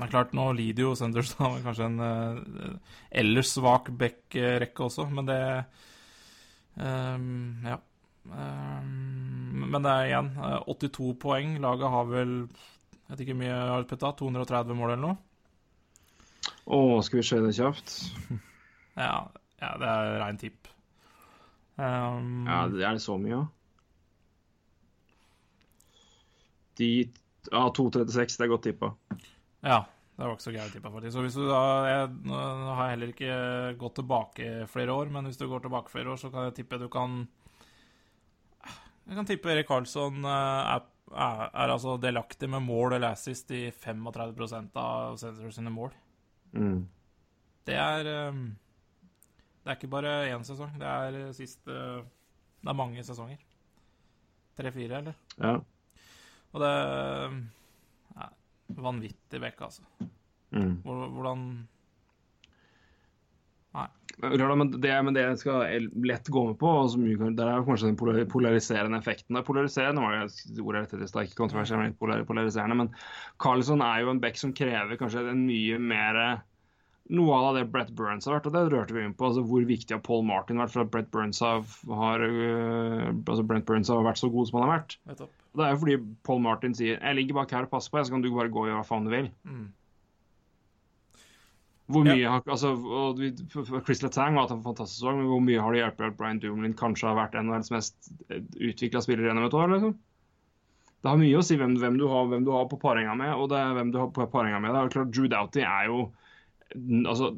Det er klart, nå lider jo Sunderstad av kanskje en uh, ellers svak back-rekke også, men det um, Ja. Um, men det er igjen uh, eh, 82 poeng. Laget har vel Jeg vet ikke mye har putta? 230 mål eller noe? Å, skal vi se det kjapt? ja, ja, det er rein tipp. Um, ja, er det så mye, ja? De Ja, 2.36, det er godt tippa. Ja, det var ikke så gærent tippa, faktisk. Så hvis du da jeg, Nå har jeg heller ikke gått tilbake flere år, men hvis du går tilbake flere år, så kan jeg tippe du kan Jeg kan tippe Erik Karlsson eh, er, er, er altså delaktig med mål eller assist i 35% av Senators sine mål. Mm. Det er eh, Det er ikke bare én sesong. Det er siste Det er mange sesonger. Tre-fire, eller? Ja. Og det er vanvittig bekk, altså. Mm. Hvordan Nei. Men, det, men det jeg skal lett gå med på, og mye, er kanskje den polariserende effekten. Det polariserende var det ordet rett stad, ikke kontroversielt, men polariserende. Men Carlson er jo en back som krever kanskje en mye mer noe av det Brett Burns har vært, og det rørte vi inn på. altså Hvor viktig har Paul Martin vært for at Brett Burns har, har, uh, altså Brett Burns har vært så god som han har vært. Det er jo fordi Paul Martin sier 'jeg ligger bak her og passer på, jeg, så kan du bare gå og gjøre hva faen du vil'. Mm. Hvor mye ja. har, altså, Chris Letang har hatt en fantastisk sesong, men hvor mye har det hjulpet at Brian Dumlin kanskje har vært verdens mest eh, utvikla spillere gjennom et år? liksom? Det har mye å si hvem, hvem, du, har, hvem du har på paringa med, og det er hvem du har på paringa med. Det er klart, Drew Doughty er jo altså,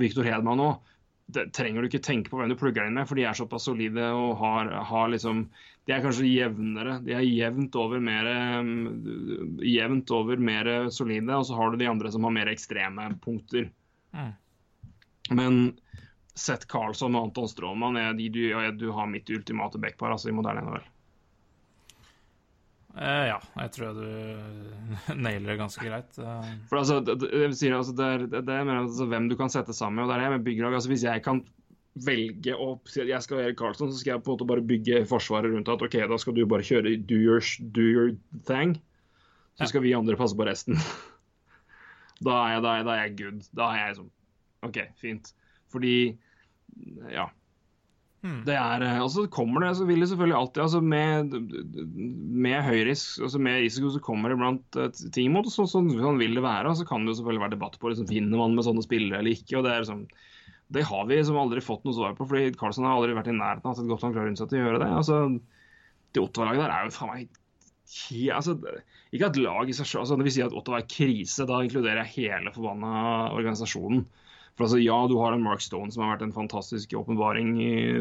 Viktor Hedman òg. trenger du ikke tenke på hvem du plugger inn med, for de er såpass solide og har, har liksom De er kanskje jevnere. De er jevnt over mer jevnt over mer solide, og så har du de andre som har mer ekstreme punkter. Mm. Men Seth Carlson og Anton Stråmann er de du, du har mitt ultimate backpar altså, i moderne NHL. Eh, ja, jeg tror du [LAUGHS] nailer det ganske greit. Eh, For altså, det, sier, altså, det er, det er mer altså, hvem du kan sette sammen med. og det er det med bygglag. Altså, hvis jeg kan velge å si at jeg skal være Carlsen, så skal jeg på en måte bare bygge forsvaret rundt at OK, da skal du bare kjøre do your, do your thing. Så Ja. skal vi andre passe på resten. [LAUGHS] Da er jeg, da er, da er jeg good. Da er jeg liksom OK, fint. Fordi Ja. Hmm. Det er, eh, og så kommer det, så vil det selvfølgelig alltid altså Med, med høyrisk, altså med risiko, så kommer det iblant eh, ting imot. så, Sånn, sånn vil det være. og Så kan det jo selvfølgelig være debatt på liksom, vinner man med sånne spillere eller ikke. og Det er liksom, det har vi liksom aldri fått noe svar på, fordi Carlsen har aldri vært i nærheten av at et godt nok rundt seg til å gjøre det. altså Det Ottawa-laget der er jo faen meg he- altså, Ikke at lag i seg selv, altså, Når vi sier at Ottawa er krise, da inkluderer jeg hele forbanna organisasjonen. For altså, Ja, du har en Mark Stone som har vært en fantastisk åpenbaring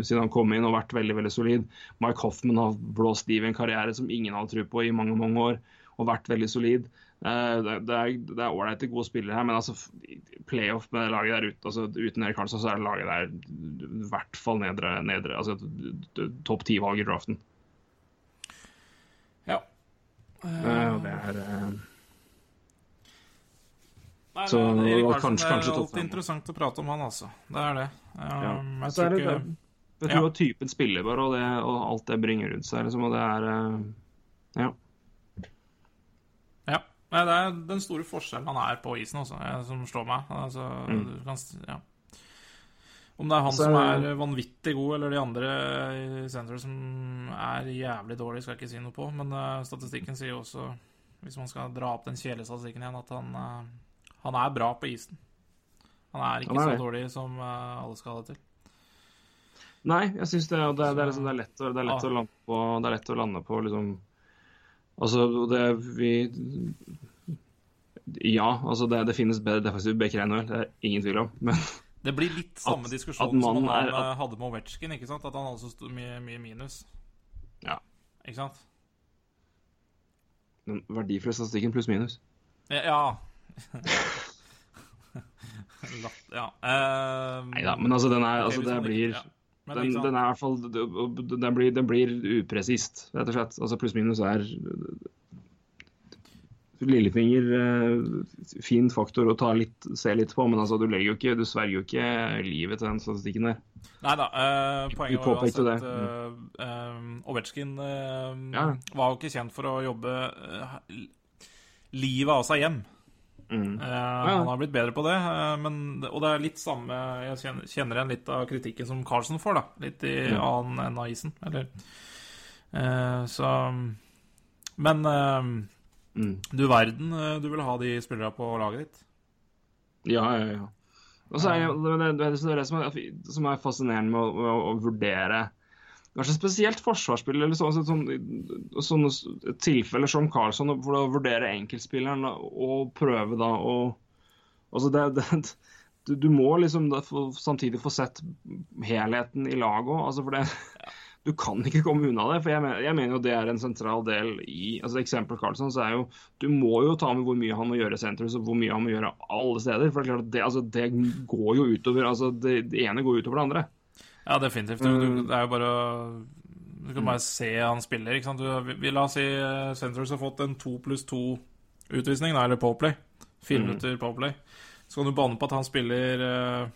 siden han kom inn og vært veldig veldig solid. Mike Hoffman har blåst liv i en karriere som ingen hadde tro på i mange mange år, og vært veldig solid. Eh, Det er ålreite gode spillere her, men altså playoff med det laget der ute, altså uten Erik Karlsson, så er det laget der i hvert fall nedre, nedre altså topp ti-valg i draften. ja. Uh, det er eh, Nei, Så, det- Erik Karlsson, kanskje- kanskje Det er alltid interessant å prate om han, altså. Det er det. Ja. Um, jeg Så er tror det, ikke det, jeg Ja. tror at typen spiller bare, og, det, og alt det bringer rundt seg. Liksom, og det er uh, Ja. Ja. Nei, det er den store forskjellen han er på isen, også, eh, som slår meg. Altså, Mm. du kan, ja. Om det er han Så- som er vanvittig god, eller de andre i senteret som er jævlig dårlig, skal jeg ikke si noe på. Men uh, statistikken sier jo også, hvis man skal dra opp den kjelestatistikken igjen, at han, eh, han er bra på isen. Han er ikke Han er så dårlig som eh, alle skal ha det til. Nei, jeg syns det, det, det, er liksom, det er lett, å, det er lett, ah. å, lande på, det er lett å lande på liksom Altså, det vi Ja, altså det, det finnes bedre defensive backer enn NHL, det er ingen tvil om. Men [LAUGHS] Det blir litt samme diskusjon som han er- at, hadde med Ovetsjkin, ikke sant? At han altså sto mye, mye minus. Ja. Ikke sant? den verdifulle statistikken pluss minus. Ja. ja. [LAUGHS] Ja. Um, Nei da, men altså, den er Altså, det blir den, ikke den er i hvert fall den- blir, den blir upresist, rett og slett. Altså pluss minus er Lillefinger eh, fin faktor å ta litt, se litt på, men altså, du legger jo ikke Du sverger jo ikke livet til den statistikken der. Nei da. Uh, poenget var påpekte uansett uh, uh, Ovetsjkin uh, Ja. var jo ikke kjent for å jobbe eh, livet av seg hjem. Mm. Eh, Han har blitt bedre på det, uh, men, og det er litt samme Jeg kjenner, kjenner igjen litt av kritikken som Carlsen får, da. Litt i mm. annen ende av isen. Eller uh, Så Men Mm. du verden, du vil ha de spillerne på laget ditt? Ja, ja, ja. Og så er det, det, det, det, det som, er, er fascinerende med å, å, å vurdere Kanskje spesielt forsvarsspillere, eller sånn, sånn, sånne tilfeller som Carlsson, for å vurdere enkeltspilleren og prøve da å Altså det, det du, du må liksom da for, samtidig få sett helheten i laget òg. Altså for det Du kan ikke komme unna det. for jeg mener, jeg mener jo det er en sentral del i altså Eksempel Carlsson, så er jo Du må jo ta med hvor mye han må gjøre i sentrum, og hvor mye han må gjøre alle steder. For det, altså, det går jo utover altså det, det ene går utover det andre. Ja, definitivt. Du, Mm. det er jo bare å Du kan bare se han spiller, ikke sant. Du, vi, la oss si uh, Centres har fått en to pluss to-utvisning, eller Powerplay. Fire Mm. minutter Powerplay. Så kan du banne på at han spiller eh,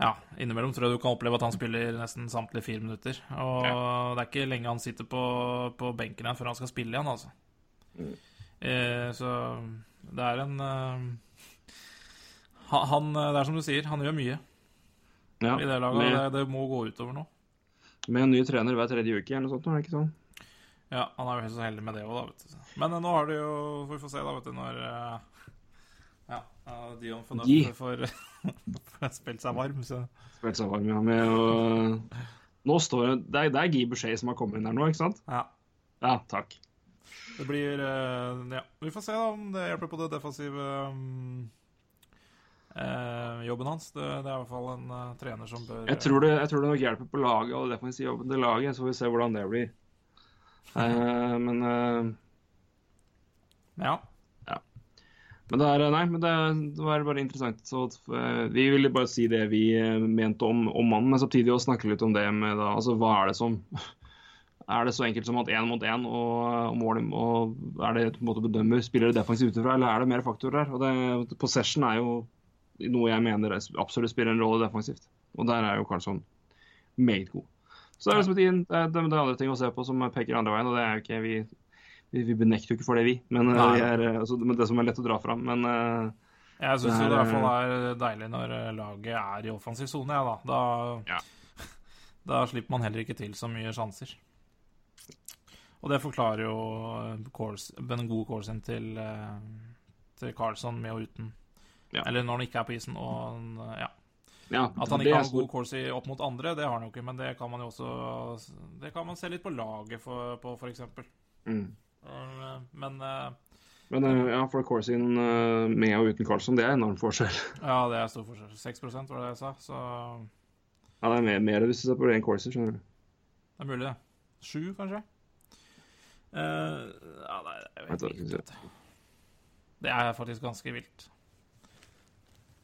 Ja, innimellom tror jeg du kan oppleve at han spiller nesten samtlige fire minutter. Og det er ikke lenge han sitter på, på benken igjen før han skal spille igjen, altså. Mm. Eh, så det er en eh, han, han, Det er som du sier, han gjør mye Ja, i det laget. med, Det, det må gå utover nå. med en ny trener hver tredje uke eller noe sånt, er det ikke sånn? Ja, han er jo helt så heldig med det òg, da, vet du. Men eh, nå har det jo Vi får se, da, vet du, når eh, Ja, Dion Phaneuf for får [LAUGHS] får spilt seg varm, så Spilt seg varm ja, med å Nå står det Det er, det er Guy Boucher som har kommet inn der nå, ikke sant? ja. Ja, takk. Det blir eh, Ja, vi får se da om det hjelper på det defensive um, eh, jobben hans. Det, det er i hvert fall en uh, trener som bør Jeg tror, det, jeg tror det nok hjelper på laget og defensiv jobben til laget, så får vi se hvordan det blir. Eh, men eh, Ja. Men det er, nei, men det, det var bare interessant. Så, eh, vi ville bare si det vi eh, mente om, om mannen, men samtidig også snakke litt om det med da, altså, hva er det som [LAUGHS] Er det så enkelt som at én mot én og, mål og er det på en måte bedømmer spiller det defensivt utenfra, eller er det mer faktorer der? Og det, Possession er jo noe jeg mener absolutt spiller en rolle defensivt. Og der er jo Karlsson meget god. Så det er, liksom, det, er, det er andre ting å se på som peker andre veien, og det er jo ikke vi, vi, vi benekter jo ikke for det, vi. Men, eh, vi er, altså, det som er lett å dra fram. Men jeg syns det, det i hvert fall er deilig når laget er i offensiv sone, ja, da. Da, ja. [LAUGHS] da slipper man heller ikke til så mye sjanser. Og det forklarer jo den gode coursen til, til Carlsson med og uten. Ja. Eller når han ikke er på isen. Og, ja. Ja, at han ikke har god Corsi opp mot andre, det har han jo ikke. Men det kan man jo også Det kan man se litt på laget for, på, f.eks. Mm. Uh, men uh, Men uh, ja, for coursing med og uten Carlsson, det er enorm forskjell. [LAUGHS] Ja, det er stor forskjell. 6% var det jeg sa, så Ja, det er mer, mer hvis du ser på ren Corsi, skjønner du. Det er mulig, det. Sju, kanskje? ja, nei, jeg vet ikke. Det er faktisk ganske vilt.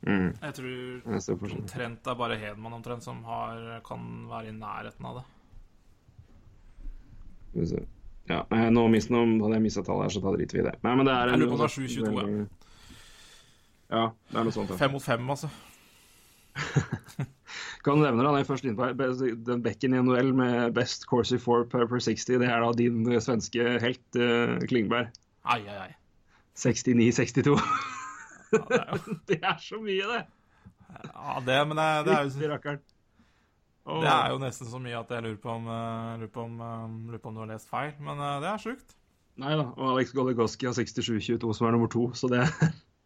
Mm. Jeg tror omtrent det er bare Hedman omtrent som har, kan være i nærheten av det. Ja, nå mis, nå hadde jeg mista tallet her, så da driter vi i det. Nei, men det er jeg lurer på om det er 7-22. Ja, det er noe sånt. Fem mot fem, altså. [LAUGHS] kan du nevne da, jeg først på den bekken i NHL med best Corsi 4 per, per 60. Det er da din svenske helt, uh, Klingberg. Ai, ai, ai. 69-62. [LAUGHS] Ja, det, er jo... det er så mye, det. Ja, det, men det, det er jo Det er jo nesten så mye at jeg lurer på om, uh, lurer på om, uh, lurer på om du har lest feil. Men uh, det er sjukt. Nei da. Og Alex Goligoski har 67-22, som er nummer to. Så det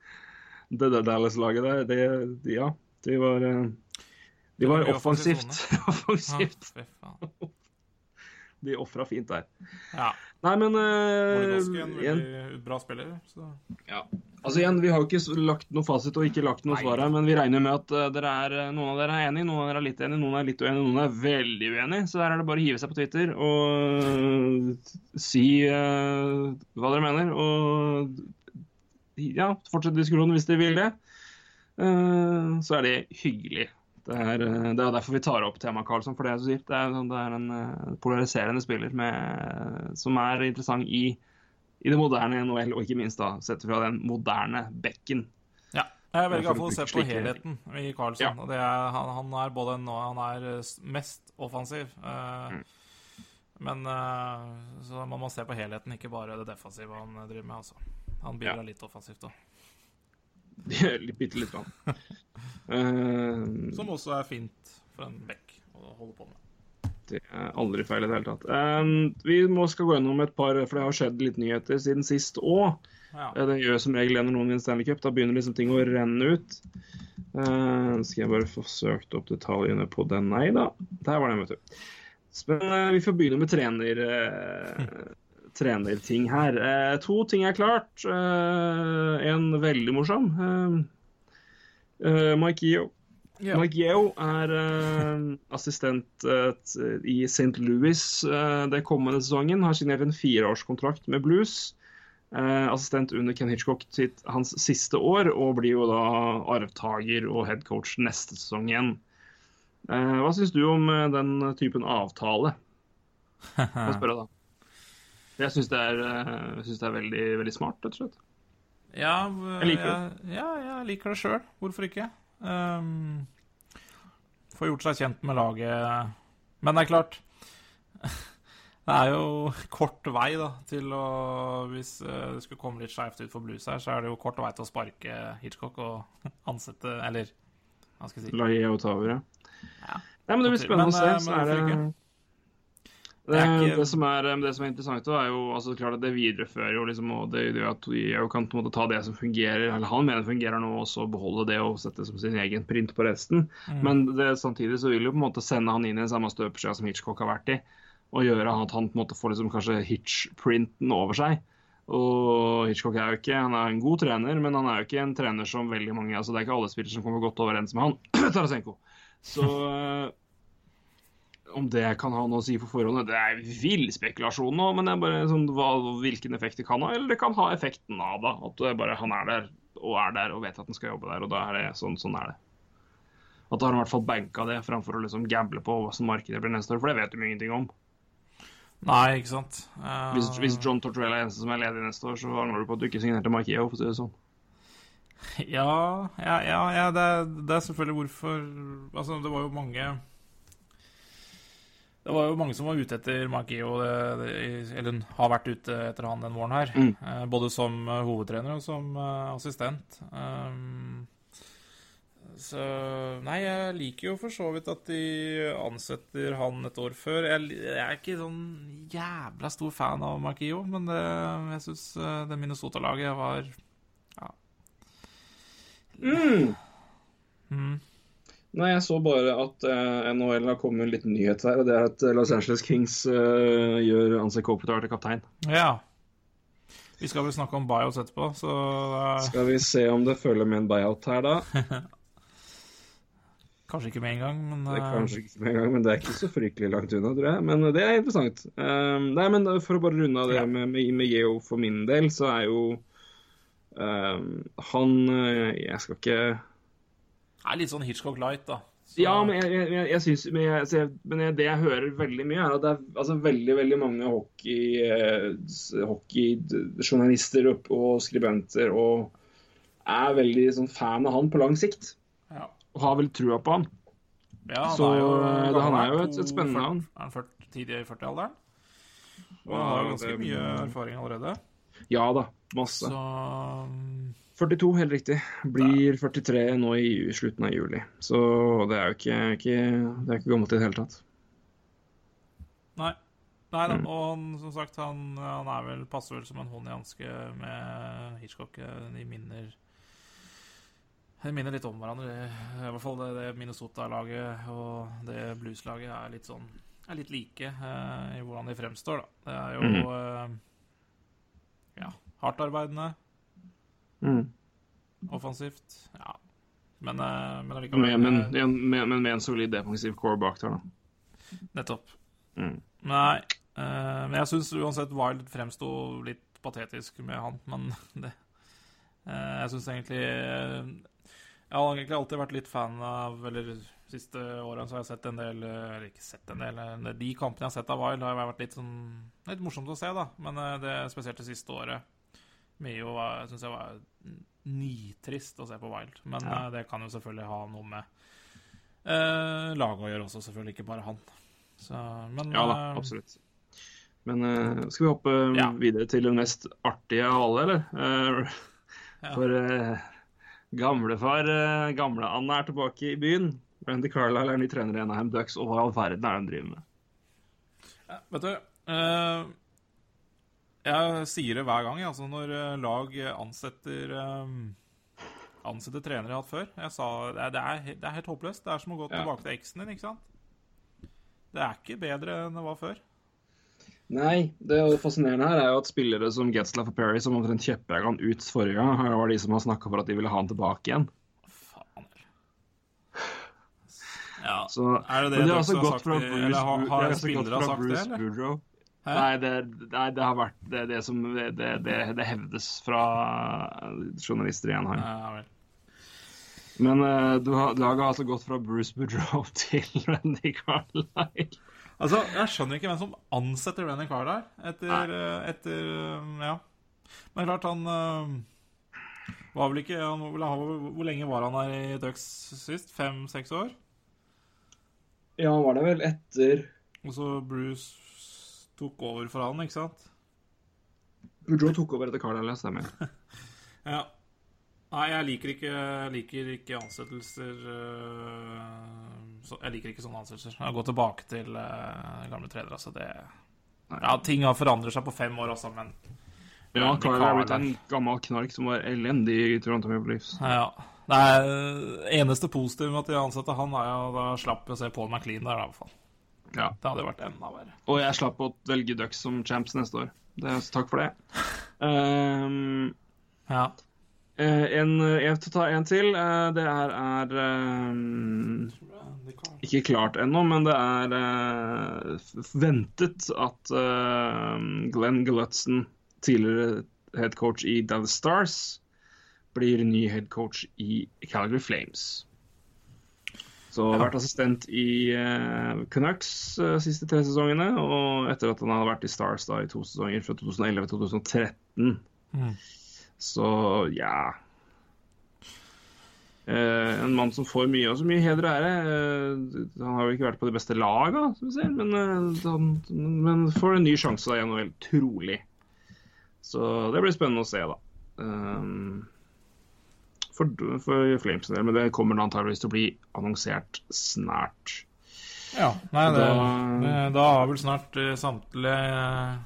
[LAUGHS] det der Dallas-laget der, det, de, ja, de var De var offensivt. [LAUGHS] offensivt. Ja, de ofra fint der. Ja. Nei, men uh, igjen, bra spiller. Så. Ja. Altså igjen, Vi har jo ikke lagt noe fasit og ikke lagt noe svar her, men vi regner med at uh, dere er, uh, noen av dere er enige, noen av dere er litt enige, noen er litt uenige, noen er veldig uenige. Så der er det bare å hive seg på Twitter og si hva dere mener. Og ja, fortsette diskusjonen hvis dere vil det. så er det hyggelig. Det er, eh, det er derfor vi tar opp temaet Karlsson, for det, det, er, sånn, det er en uh, polariserende spiller med, som er interessant i, i, det moderne NHL, og ikke minst da sett fra den moderne bekken. Ja, jeg velger iallfall å se på helheten i Karlsson. Ja. er, han, han, er både nå, han er eh, mest offensiv. Uh, mm. Men uh, så man må se på helheten, ikke bare det defensive han driver med. Altså. Han bidrar ja. litt offensivt òg. Bitte litt. Vann. uh, Som også er fint for en bekk å holde på med. Det er aldri feil i det hele tatt. Um, vi må skal gå gjennom et par, for det har skjedd litt nyheter siden sist òg. Ja. Eh, det gjør som regel når noen vinner Stanley Cup. Da begynner liksom ting å renne ut. Uh, skal jeg bare få søkt opp detaljene på den? Nei da, der var den, vet du. Men uh, vi får begynne med trener. Uh, [LAUGHS] trenerting her. Eh, to ting er klart. Eh, en veldig morsom. Eh, eh Mike Yeo. Yeah. Mike Yeo er eh, assistent eh, i St. Louis den kommende sesongen. Har signert en fireårskontrakt med Blues. assistent under Ken Hitchcock sitt, hans siste år, og blir jo da arvtaker og headcoach neste sesong igjen. hva syns du om den typen avtale? [LAUGHS] Jeg spør deg da. Jeg syns det, eh, det, er veldig, veldig smart, rett og slett. Ja, jeg liker det. Ja, jeg liker det sjøl. Hvorfor ikke? Um, Få gjort seg kjent med laget. Men det er klart [LAUGHS] Det er jo kort vei da, til å Hvis eh, det skulle komme litt skeivt ut for Blues her, så er det jo kort vei til å sparke Hitchcock og [LAUGHS] ansette Eller hva skal jeg si La Yeo ta over, ja. ja. Nei, men det blir spennende men, å se. Eh, så er det det, ikke... det, som er, det, som er, interessant, er jo altså, klart at det viderefører jo liksom, og det gjør at jeg kan på en måte ta det som fungerer, eller han mener fungerer nå, og så beholde det og sette det som sin egen print på resten. Mm. Men det, samtidig så vil jo på en måte sende han inn i den samme støpeskjea som Hitchcock har vært i, og gjøre at han på en måte får liksom kanskje Hitch-printen over seg. Og Hitchcock er jo ikke han er en god trener, men han er jo ikke en trener som veldig mange altså Det er ikke alle spillere som kommer godt overens med han. [CLEARS THROAT] Tarasenko. Så om det kan ha noe å si for forholdene, det er vill spekulasjon nå. Men det er bare sånn, hva, hvilken effekt det kan ha. Eller det kan ha effekten av da, at det bare, han er der og er der og vet at han skal jobbe der. Og da er det sånn, sånn er det. At da har han i hvert fall banka det, framfor å liksom gamble på hva som markedet blir neste år. For det vet de ingenting om. Nei, ikke sant. Uh, Hvis, hvis John Tortorella er eneste som er ledig neste år, så angrer du på at du ikke signerte Markeo, for å si det sånn. Ja, ja, ja, ja det, det, er selvfølgelig hvorfor Altså, det var jo mange Det var jo mange som var ute etter Markeo, eller har vært ute etter han den våren her. Mm. Uh, både som uh, hovedtrener og som uh, assistent. Um, så Nei, jeg liker jo for så vidt at de ansetter han et år før. Jeg, jeg er ikke sånn jævla stor fan av Markio, men det, jeg syns det Minnesota-laget var Ja. Mm. Mm. Nei, jeg så bare at eh, NHL har kommet med en liten nyhet her, og det er at Los Angeles Kings eh, gjør Anse Kopitar til kaptein. Ja. Vi skal vel snakke om buyouts etterpå, så eh. Skal vi se om det følger med en buyout her, da. [LAUGHS] Kanskje ikke med en gang, men Det er kanskje ikke med en gang, men det er ikke så fryktelig langt unna, tror jeg. Men det er interessant. Um, nei, men For å bare runde av det Ja. med, med, med Geo for min del, så er jo um, han Jeg skal ikke er litt sånn Hitchcock Light, da. Så... Ja, men jeg, jeg, jeg, synes, men, jeg, men jeg, det jeg hører veldig mye, er at det er altså, veldig veldig mange hockey, eh, hockeyjournalister og, og skribenter og er veldig sånn, fan av han på lang sikt. Ja. Og har vel trua på han. Ja, han Så, er jo, eh, han er jo et- et spennende navn. Er han 40, tidlig i 40-alderen? Og han har jo ganske mye erfaring allerede. Ja da, masse. Så um, 42, helt riktig. Blir 43 nå i slutten av juli. Så det er jo ikke, ikke, det er ikke gammelt i det hele tatt. Nei. Nei da. Mm. Og han, som sagt, han, han er vel, passer vel som en hånd i hanske med Hitchcock. De minner De minner litt om hverandre. I hvert fall det, det Minnesota-laget og det Blues-laget er litt sånn er litt like eh, i hvordan de fremstår, da. Det er jo mm. eh, ja, hardtarbeidende, Mm. offensivt. Ja. Men, eh, men allikevel Med, men, eh, en- med, men med en solid defensiv core bak der, da. Nettopp. Mm. Nei, eh, men jeg syns uansett Wild fremsto litt patetisk med han, men [LAUGHS] det eh, Jeg syns egentlig Jeg har egentlig alltid vært litt fan av Eller siste årene så har jeg sett en del Eller ikke sett en del De kampene jeg har sett av Wild, har vært litt sånn Litt morsomt å se, da. Men det spesielt det siste året. Mio syns jeg var nitrist å se på Wild. Men Ja. eh, det kan jo selvfølgelig ha noe med eh, laget å gjøre også, selvfølgelig. Ikke bare han. Så, men Ja da, eh, absolutt. Men eh, skal vi hoppe Ja. videre til den mest artige av alle, eller? Eh, Ja. For uh, gamlefar uh, Gamle-Anne er tilbake i byen. Randy Carlisle er ny trener i Anaheim Ducks, og hva i all verden er det de driver med? Ja, vet du eh, Jeg sier det hver gang, altså når eh, lag ansetter eh, Ansetter trenere jeg har hatt før. Jeg sa, det, er, det, er, helt håpløst. Det er som å gå Ja. tilbake til eksen din, ikke sant? Det er ikke bedre enn det var før. Nei, det fascinerende her er jo at spillere som Getzlaff og Perry, som omtrent kjepprega han ut forrige gang, her var de som har snakka for at de ville ha han tilbake igjen. Faen. Ja, Så, er det det de har altså har sagt fra Bruce, eller har, har altså spillere sagt det, eller? Nei, det, nei, det har vært det, det som det, det, det, det hevdes fra journalister i Anaheim. Ja, vel. Men uh, du har, laget har altså gått fra Bruce Boudreau [LAUGHS] til Randy Carlisle. Altså, jeg skjønner ikke hvem som ansetter Randy Carlisle der. Etter, eh, etter eh, Ja. Men klart, han uh, var vel ikke han, Hvor lenge var han her i Ducks sist? Fem-seks år? Ja, han var det vel etter Og så Bruce tok over for han, ikke sant? Joe tok over etter Carlisle, stemmer. [LAUGHS] Ja. Nei, jeg liker ikke, liker ikke ansettelser øh, Jeg liker ikke sånne ansettelser. Jeg går tilbake til øh, gamle trenere, altså. Det Ja, ting har forandret seg på fem år også, men Ja, Carlisle har blitt en gammel knark som var elendig i Toronto Maple Leafs. Ja. Det er eneste positive med at de ansatte han, er jo da slapp å se Paul McLean der, i hvert fall. Ja. Det hadde vært enda verre. Og jeg slapp å velge Ducks som champs neste år. Det, takk for det. Um, Ja. eh, en, jeg vil ta en til. Eh, det er, er um, ikke klart ennå, men det er uh, ventet at uh, Glenn Glutzen, tidligere headcoach i Dallas Stars, blir ny headcoach i Calgary Flames. Så har vært assistent i uh, Canucks uh, siste tre sesongene, og etter at han hadde vært i Stars da i to sesonger, fra 2011 til 2013. Mm. Så ja uh, En mann som får mye og så mye heder og ære. han har jo ikke vært på de beste laga, ser, men, han, men får en ny sjanse da i NHL, trolig. Så det blir spennende å se, da. Um, for, for Flames del, men det kommer antageligvis til å bli annonsert snart. Ja, nei, det, Da- det, da har vel snart eh, samtlige eh,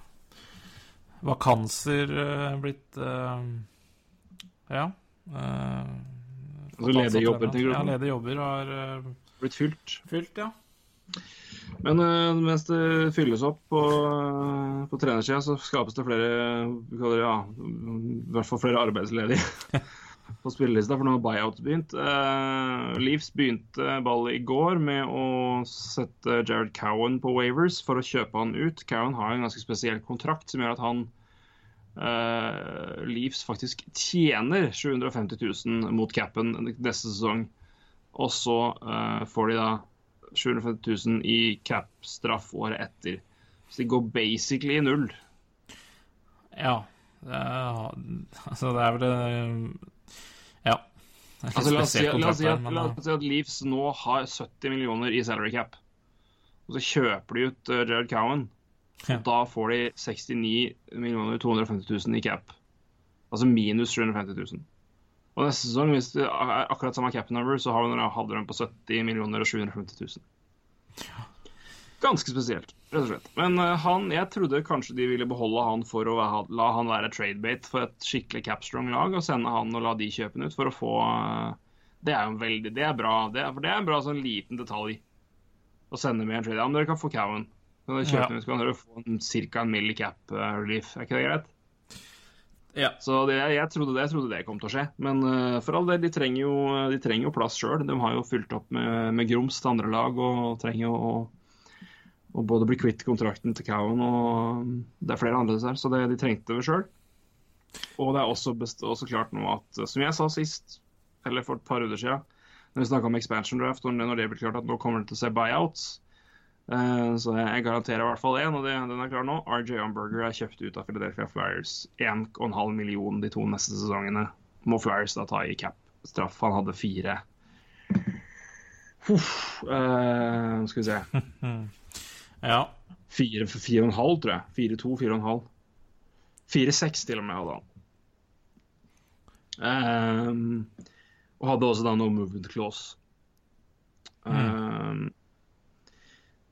vakanser eh, blitt Ja. Altså fått ledige jobber, tenker du Ja, på? ledige jobber har Blitt fylt. fylt, ja. Men mens det fylles opp på, på trenersida, så skapes det flere det, ja, i hvert fall flere arbeidsledige [LAUGHS] på spillelista, for nå har buyouts begynt. Uh, Leafs begynte ballet i går med å sette Jared Cowan på Wavers for å kjøpe han ut. Cowan har en ganske spesiell kontrakt som gjør at han uh, Leafs faktisk tjener 750 000 mot capen neste sesong. Og så uh, får de da 750 000 i cap-straff året etter. Så de går basically i null. Ja. Det er, [LAUGHS] altså, det er vel Altså, la, oss si, la, oss si at, la oss si at Leafs nå har 70 millioner i salary cap. Og så kjøper de ut uh, Jared Cowan. Ja. Da får de 69 millioner 250 000 i cap. Altså minus 750 000. Og neste sesong, hvis det er akkurat samme cap number, så hadde de på 70 millioner og 750 000. Ganske spesielt, rett og slett. Men eh, han, jeg trodde kanskje de ville beholde han for å la han være tradebate for et skikkelig capstrong lag, og sende han og la de kjøpe han ut for å få eh, Det er jo en veldig Det er bra. Det er, for det er en bra sånn liten detalj å sende med en trade. Ja, men dere kan få Cowan. Kan dere kjøpe Ja. ut, kan dere få ca. en mill cap eh, relief. Er ikke det greit? ja. Så det, jeg, trodde det, jeg trodde det kom til å skje. Men uh, for all del, de trenger jo, de trenger jo plass sjøl. De har jo fylt opp med, med grums til andre lag og trenger jo å både bli kvitt kontrakten til Cowan og det er flere andre her, så det, de trengte det sjøl. Og det er også, best, også klart nå at, som jeg sa sist, eller for et par runder siden, når vi snakka om expansion draft, og når det blir klart at nå kommer det til å se buyouts, uh, Så jeg garanterer i hvert fall én, og det, den er klar nå. RJ Umberger er kjøpt ut av Philadelphia Flyers. 1,5 million de to neste sesongene. Må Flyers da ta i cap-straff. Han hadde fire. Uff, uh, skal vi se [LAUGHS] ja. Fire, fire og en halv, tror jeg. Fire to, fire og en halv. Fire seks til og med hadde han. Um, og hadde også da no movement clause. Ehm,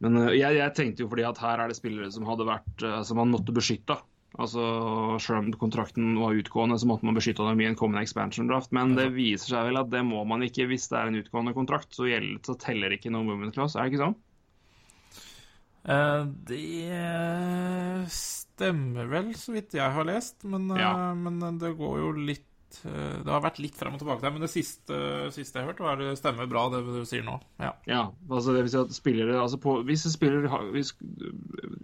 men eh, jeg, jeg tenkte jo fordi at her er det spillere som hadde vært eh, som man måtte beskytte. Altså, Selv om kontrakten var utgående, så måtte man beskytte dem i en kommende expansion draft. Men det viser seg vel at det må man ikke hvis det er en utgående kontrakt. Så, gjelder, så teller ikke no movement clause, er det ikke sånn? Eh, det stemmer vel, så vidt jeg har lest. Men, eh, Ja. men det går jo litt eh, Det har vært litt frem og tilbake der. Men det siste, siste jeg hørte, var det stemmer bra, det du sier nå. Ja. Ja, altså det vil si at spillere altså på, Hvis en spiller har hvis,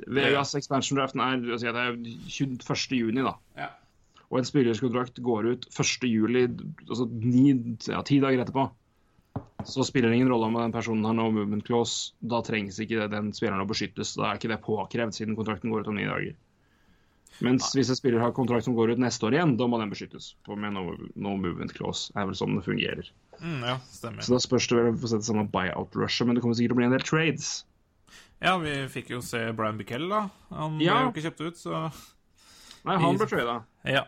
Vegas expansion-draften er si det er 21. juni, da. Ja. Og en spillerskontrakt går ut 1. juli, altså ni, ja, ti dager etterpå. Så spiller det ingen rolle om den personen har no movement clause. Da trengs ikke den spilleren å beskyttes. Da er ikke det påkrevd, siden kontrakten går ut om ni dager. Mens hvis en spiller har kontrakt som går ut neste år igjen, da må den beskyttes på med no, no movement clause. er vel sånn det fungerer. Mm, ja, stemmer. Så da spørs det vel å få se det samme buyout-rushet, men det kommer sikkert til å bli en del trades. Ja, vi fikk jo se Brian Bickell, da. Han Ja. ble jo ikke kjøpt ut, så Nei, han ble trada. Ja.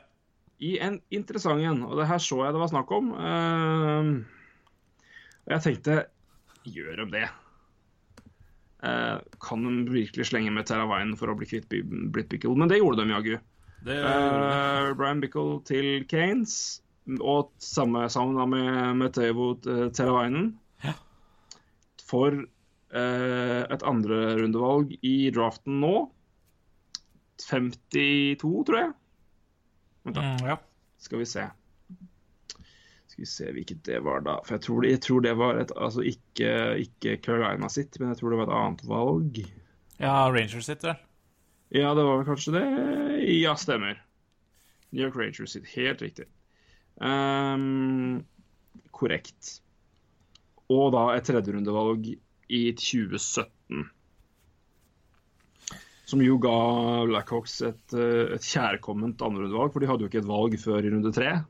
I en interessant en, og det her så jeg det var snakk om. Ehm, og jeg tenkte gjør de det? Eh, kan de virkelig slenge med Teravainen for å bli kvitt Britt Bickle? Men det gjorde de jaggu. Det Eh, Brian Bickle til Kanes, og samme sammen da med, med Teuvo eh, Teravainen. Ja. For eh, et andrerundevalg i draften nå. 52, tror jeg. Vent da. mm, Ja. Skal vi se. Skal vi se hvilket det var, da. For jeg tror jeg tror det var et Altså ikke, ikke Carolina sitt, men jeg tror det var et annet valg. ja, Rangers sitt, vel. Ja, det var vel kanskje det? Ja, stemmer. New York Rangers sitt. Helt riktig. Um, korrekt. og da et tredjerundevalg i 2017. Som jo ga Blackhawks et, eh, et kjærkomment andrerundevalg, for de hadde jo ikke et valg før i runde tre.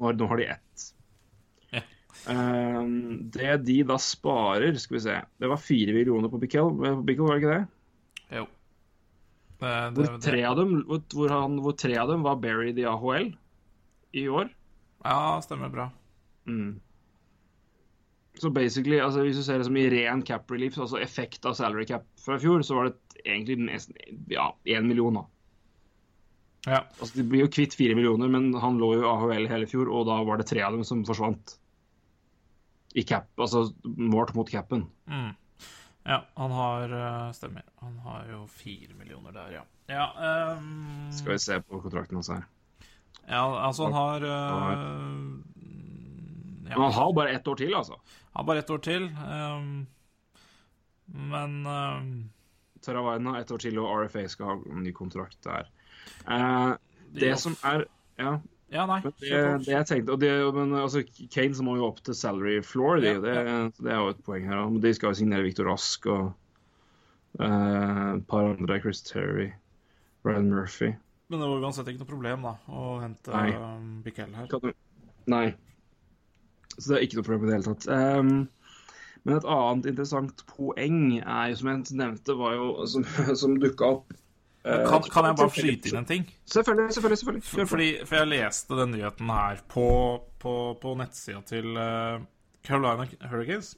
Nå har, de ett. Ja. Eh, det de da sparer, skal vi se Det var fire millioner på Bickel, var det ikke det? Jo. Det, det, Hvor tre av dem, hvor, hvor han, hvor tre av dem var buried i AHL i år. Ja, stemmer bra. Mm. Så basically, altså hvis du ser det som i ren cap relief, altså effekt av salary cap fra i fjor, så var det egentlig nesten ja, én million. da. Ja. Altså De blir jo kvitt fire millioner, men han lå jo AHL hele fjor, og da var det tre av dem som forsvant. I cap, altså målt mot capen. Mm. Ja, han har eh, Stemmer. Han har jo fire millioner der, ja. Ja, um... Skal vi se på kontrakten hans her. ja altså han har eh, Men han har bare ett år til, altså. Han har bare ett år til. Um... men um... Teravainen ett år til, og RFA skal ha en ny kontrakt der. Eh, det som er Ja, Ja, nei. det, det jeg tenkte og det, men altså, Kanes må jo opp til salary floor, de, Ja, det, så det er jo et poeng her. De skal jo signere Victor Rask og uh, et par andre, Chris Terry, Ryan Murphy. Men det var uansett ikke noe problem, da, å hente Nei. um, Bickel her. Du... Nei. Så det er ikke noe problem i det hele tatt. Um, men et annet interessant poeng er jo, som jeg nevnte, var jo som, [LAUGHS] som dukka opp Kan, kan jeg bare skyte inn en ting? Selvfølgelig, selvfølgelig. selvfølgelig. For. Fordi, for jeg leste den nyheten her på, på, på nettsida til eh, Carolina Hurricanes.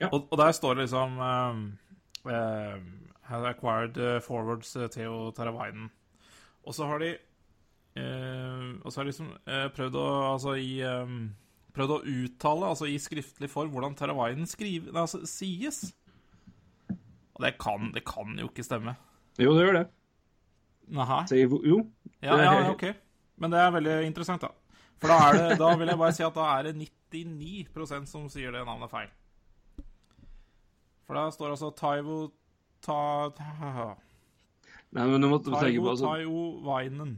Ja. Og, og der står det liksom um, uh, Has acquired eh, forwards eh, Theo Taravainen. Og så har de uh, Og så har de liksom eh, prøvd å Altså i um, Prøvd å uttale, altså i skriftlig form, hvordan Taravainen skriver, altså, sies. Og det kan, det kan jo ikke stemme. Jo, det gjør det. Nei. Så, jo. Ja, ja, ok. Men det er veldig interessant, da. For da, er det, da vil jeg bare si at da er det 99% som sier det navnet feil. For da står altså Taivo ta, ta, Nei, men du måtte tenke på altså, Taivo Vainen.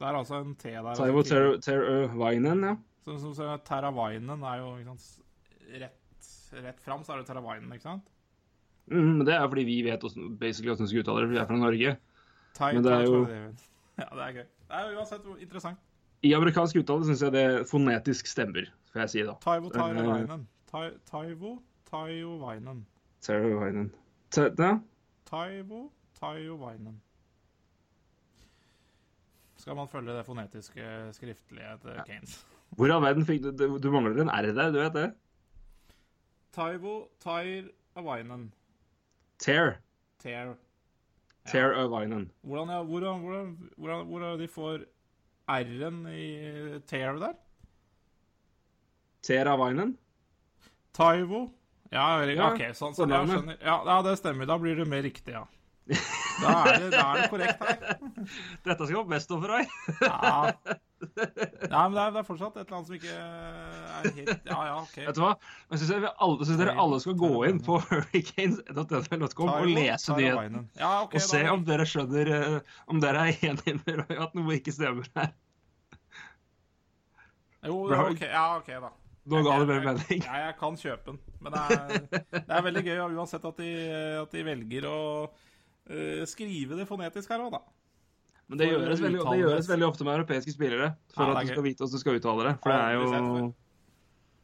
Det er altså en T der. altså, Taivo tidlig. Teravainen, ja. Så, så, Terra Vainen er jo sant, rett, rett fram, så er det Teravainen, ikke sant? Mm, men det er fordi vi vet hvordan, basically hvordan vi skal uttale det, for vi er fra Norge. Tai, Men det er jo- Ja, det er gøy. Det er uansett interessant. I amerikansk uttale syns jeg det fonetisk stemmer, får jeg si da. Taivo Eh, Teravainen. Tai- Taivo Taivovainen. Teravainen. Ta- Ja, Taivo Taivovainen. Skal man følge det fonetiske skriftlige til Kanes? Hvor all verden fikk du Du mangler en R der, du vet det? Taivo Tairavainen. Tear. Tear. Tear Avainen. Hvordan, ja, hvordan, hvordan, hvordan, hvordan de får R-en i tear der? Tear Avainen? Taivo. Ja, Ja, OK, sånn. sånn ja, det. skjønner. Ja, ja, det stemmer. Da blir det mer riktig, ja. [LAUGHS] Da er det, da er det korrekt her. [LAUGHS] Dette skal være best over, Roy. Ja. [LAUGHS] ja, men det er, det er fortsatt et eller annet som ikke er helt Ja, ja, OK. Vet du hva? Jeg syns dere, alle- synes dere alle skal gå inn på hurricanes.nfl.com og lese nyheten. Ja, okay, Og se da. om dere skjønner eh, Om dere er enige med Roy at noe ikke stemmer her. Jo, ja, OK, ja, ok, da. Nå ga det mer mening. Ja, jeg kan kjøpe den. Men det er, det er veldig gøy uansett at de, at de velger å eh, skrive det fonetisk her òg, da. Men det gjøres, veldig, det gjøres veldig ofte med europeiske spillere. For Ja, at du skal vite hvordan du skal uttale det. For det er jo.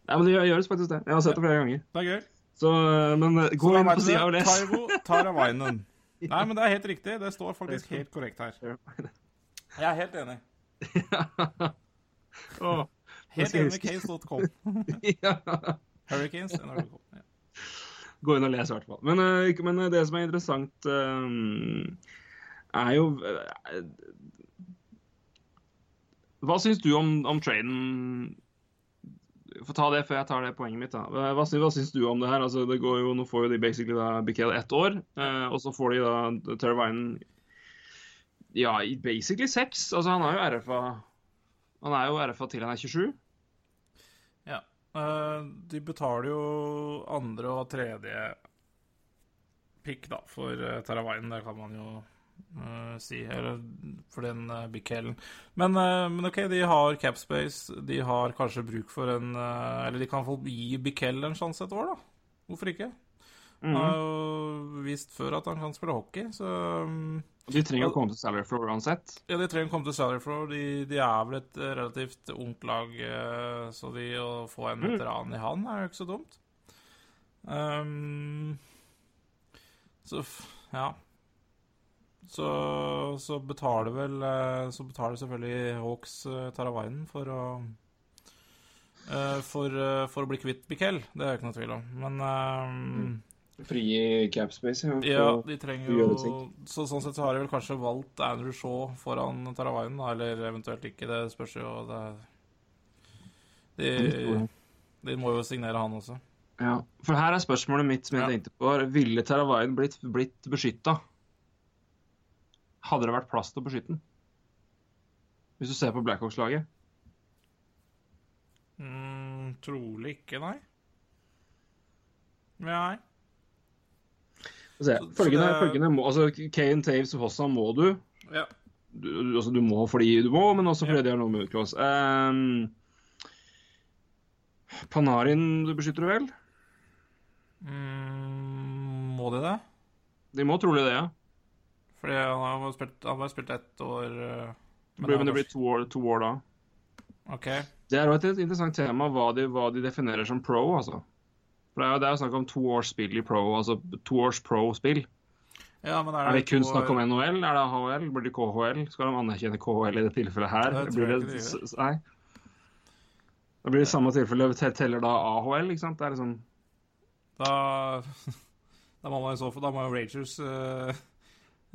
Nei, men det gjøres faktisk det. Jeg har sett det flere ganger. Det er gøy. Så, eh, men eh, gå inn på sida og les. Taivo Taravainen. [LAUGHS] Nei, men det er helt riktig. Det står faktisk helt korrekt her. Jeg er helt enig. [LAUGHS] Helt enig med case.com. [LAUGHS] Hurricanes Hurricanes. NRK. Ja. Gå inn og les, i hvert fall. Men, eh, men eh, det som er interessant, eh, er jo Hva syns du om, om traden Få ta det før jeg tar det poenget mitt. da. Hva, syns- hva syns du om det her? Altså, det går jo, Nå får jo de basically da Bickel ett år, og så får de da Terravinen ja, basically seks. Altså, han er jo RFA Han er jo RFA til han er 27. ja. Eh, de betaler jo andre og tredje pick, da, for uh. Det kan man jo uh, si, eller for den uh, Big Helen. Men, uh, men OK, de har capspace. De har kanskje bruk for en Eller de kan få gi Big Hell en sjanse et år, da. Hvorfor ikke? Han Mhm. har jo vist før at han kan spille hockey, så um, De trenger å komme til salary floor uansett. Ja, de trenger å komme til salary floor. De, de er vel et eh, relativt ungt lag, eh, så de å få en Mm. veteran i han er jo ikke så dumt. Um, så ja. Så, så betaler vel eh, Så betaler selvfølgelig Hawks Taravainen for å eh, for, for å bli kvitt Bikkel, det er jo ikke noe tvil om. Men um, Frigi capspace. ja. ja, de trenger jo så Sånn sett så har de vel kanskje valgt Andrew Shaw foran Taravainen, eller eventuelt ikke. Det spørs jo det, de, de må jo signere han også. Ja, for her er spørsmålet mitt som jeg Ja. tenkte på. Ville Taravainen blitt, blitt beskytta? Hadde det vært plass til å beskytte den? Hvis du ser på Blackhawks-laget. Mm, trolig ikke, nei. Nei. Se, Så- så følgende, det- følgende må, altså Kane, Taves og Hossa må du. Ja. du. Altså, du må fordi du må, men også fordi Ja. de har noe med utklås. Um, Panarin du beskytter du vel? Mm, må de det? De må trolig det, ja. Fordi han har bare spilt, har bare spilt ett år. Men, Det blir, men det blir to år, to år da. OK. Det er et interessant tema hva de, hva de definerer som pro, altså. For det er jo det er jo snakk om to års spill i pro, altså to års pro-spill. Ja, men er Er det kun to snakk om NHL? Er det AHL? Blir det KHL? Skal de anerkjenne KHL i det tilfellet her? Det blir det, nei. Da blir det samme tilfelle. Teller da AHL, ikke sant? Det er liksom Da, [LAUGHS] da må man i så fall Da må jo Ragers eh,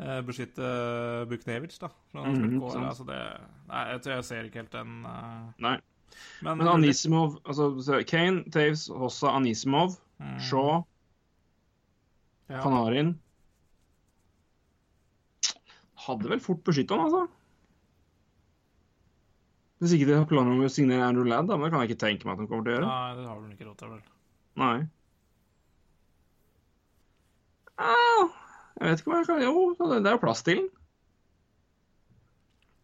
eh, beskytte Buknevic, da. For -hmm. Altså det, nei, jeg, tror jeg ser ikke helt den uh... Nei. Men, Men Anisimov altså så Kane, Taves, Hossa, Anisimov, Mm, Shaw, ja. Panarin Hadde vel fort beskytta han, altså. Hvis ikke de har planer om å signere Andrew Ladd, da, men det kan jeg ikke tenke meg at de kommer til å gjøre. Nei, det har vel ikke råd til, vel. Nei. Ah, jeg vet ikke hva jeg kan Jo, det er jo plass til den.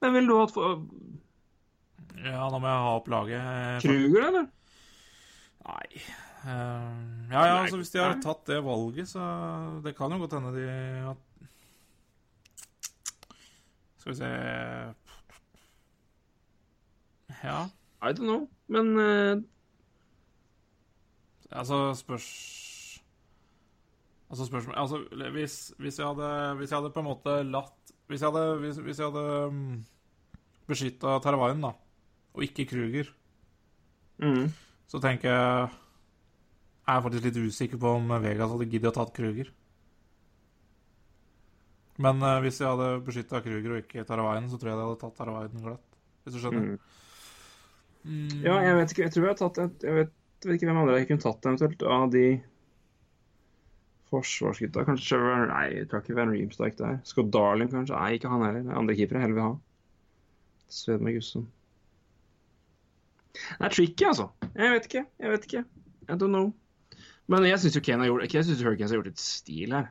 Men ville du hatt for Ja, nå må jeg ha opp laget. eh, Kruger, eller? Nei Uh, Ja, ja, altså hvis de har tatt det valget, så Det kan jo godt hende de at Skal vi se Ja, I don't know. Men uh... altså spørs Altså spørsmål Altså hvis, hvis, jeg hadde, hvis jeg hadde på en måte latt Hvis jeg hadde, hvis, hvis jeg hadde um, beskytta Taravainen, da, og ikke Kruger, mm, så tenker jeg Jeg er faktisk litt usikker på om Vegas hadde giddet å tatt Kruger. Men uh, hvis jeg hadde beskytta Kruger og ikke Taravainen, så tror jeg de hadde tatt Taravainen glatt. Hvis du skjønner? mm. Mm. Ja, jeg vet ikke. Jeg tror jeg har tatt et, Jeg vet, vet ikke hvem andre jeg kunne tatt eventuelt av de forsvarsgutta. Kanskje Trevor Nei, jeg tror ikke Van Reemstike der. Scott Darling, kanskje. Nei, ikke han heller. Er Andre keepere jeg heller vil ha. Svedme Gusson. Det er tricky, altså. Jeg vet ikke. Jeg vet ikke. I don't know. Men jeg syns jo Kane har gjort Jeg synes Hurricanes har gjort et stil her.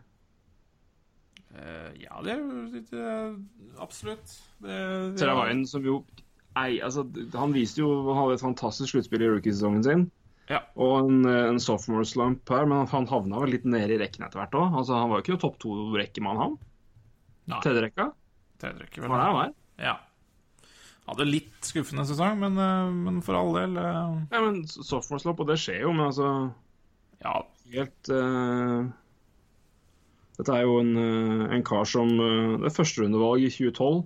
Uh, ja, det er jo litt uh, Absolutt. Det, det, Teravainen som jo ei, altså, han viste jo Han hadde et fantastisk sluttspill i rookiesesongen sin. Ja. Og en, eh, en sophomore slump her, men han havna vel litt nede i rekken etter hvert òg. Altså, han var jo ikke noe topp to-rekkemann, han. Tredjerekka. Tredjerekke, vel. er han var? Ja. Hadde litt skuffende sesong, men, eh, men for all del eh, Ja, men sophomore slår og det skjer jo, men altså Ja, Helt uh, Dette er jo en, en kar som uh, Det er førsterundevalg i 2012.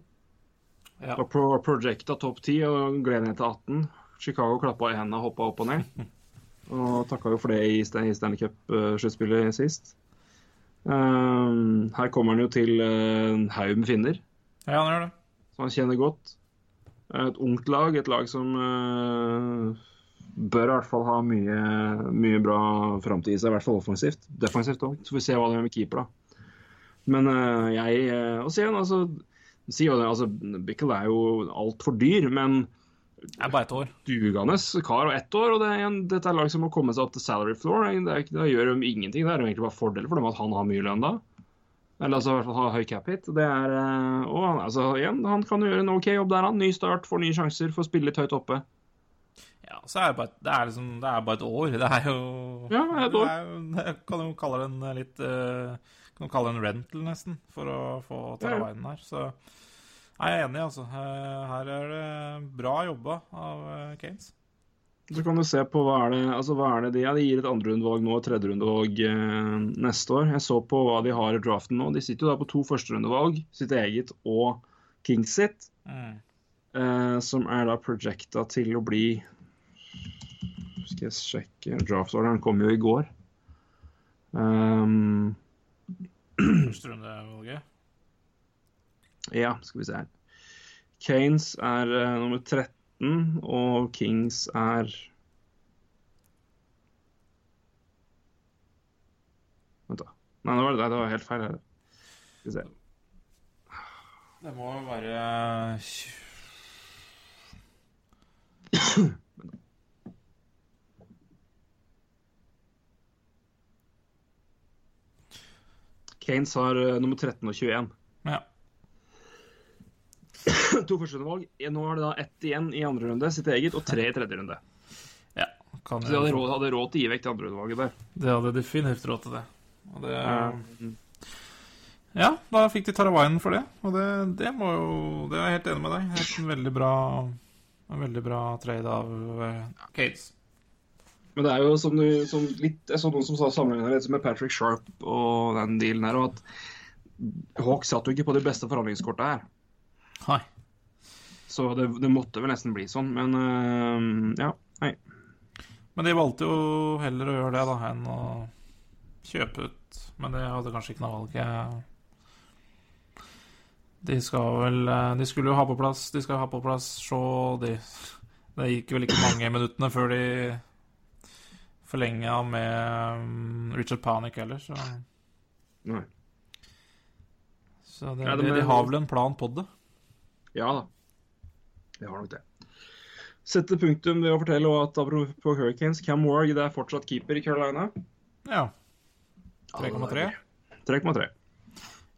ja. Da pro projecta topp 10 og gled ned til 18. Chicago klappa i hendene og hoppa opp og ned. [LAUGHS] Og takka jo for det i Stan- i Stanley Cup-sluttspillet sist. Um, her kommer han jo til en haug med finner, ja, han gjør det. som han kjenner godt. Et ungt lag, et lag som uh, bør i hvert fall ha mye, mye bra framtid i seg, i hvert fall offensivt. Defensivt òg. Så får vi se hva det gjør med keeper, da. Men uh, jeg Og igjen, altså sier jo det, altså, Bickle er jo altfor dyr, men er bare ett år. dugende kar og ett år. og det er en, Dette er lag som må komme seg opp til salary floor. Det, er, det gjør jo ingenting. Det er jo egentlig bare fordel for dem at han har mye lønn da. Eller altså i hvert fall ha høy cap hit. Det er, eh, og han, altså, igjen, han kan gjøre en OK jobb der, han. Ny start, får nye sjanser, får spille litt høyt oppe. Ja, så er det bare, det er liksom, det er bare et år. Det er jo Ja, det et år. Det er, kan jo kalle det en litt eh, Kan jo kalle det en rental, nesten, for å få. Taravainen her. Så jeg er enig, altså. Eh, Her er det bra jobba av Kanes. Så kan du se på hva er det, altså hva er det de, ja, de gir et andrerundevalg nå og tredjerundevalg eh, neste år. Jeg så på hva de har i draften nå. De sitter jo da på to førsterundevalg, sitt eget og Kings sitt, Mm. eh, som er da projecta til å bli Skal jeg sjekke Draftorderen kom jo i går. Um, Første rundevalget. ja, skal vi se her. Kanes er uh, nummer 13, og Kings er Vent, da. Nei, det var, det, det var helt feil. her. Skal vi se. Det må være Kanes har eh, nummer 13 og 21. [COUGHS] To førsterundevalg. Nå er det da ett igjen i andre runde, sitt eget, og tre i tredje runde. ja. Kan Så de hadde råd, hadde råd til å gi vekk det andre rundevalget der. Det hadde definitivt råd til det. Og det Um, Ja, da fikk de Taravainen for det. Og det, det må jo Det er jeg helt enig med deg. Helt en veldig bra En veldig bra trade av uh, Cates. Men det er jo som, du, som litt, jeg så noen som sa sammenligna litt med Patrick Sharp og den dealen her, og at Hawk satt jo ikke på de beste forhandlingskorta her. Nei. Så det, det måtte vel nesten bli sånn, men uh, ja. Nei. Men de valgte jo heller å gjøre det da enn å kjøpe ut. Men det hadde kanskje ikke noe valg. De skal vel eh, De skulle jo ha på plass De skal ha på plass Shaw. De, det gikk vel ikke mange minuttene før de forlenga med mm, Richard Panic heller, så Nei. Så det, Ja, de, de har vel en plan på det. Ja da. Det har nok det. Sette punktum ved å fortelle at apropos Hurricanes, Cam Warg det er fortsatt keeper i Carolina. Ja. 3,3? 3,3.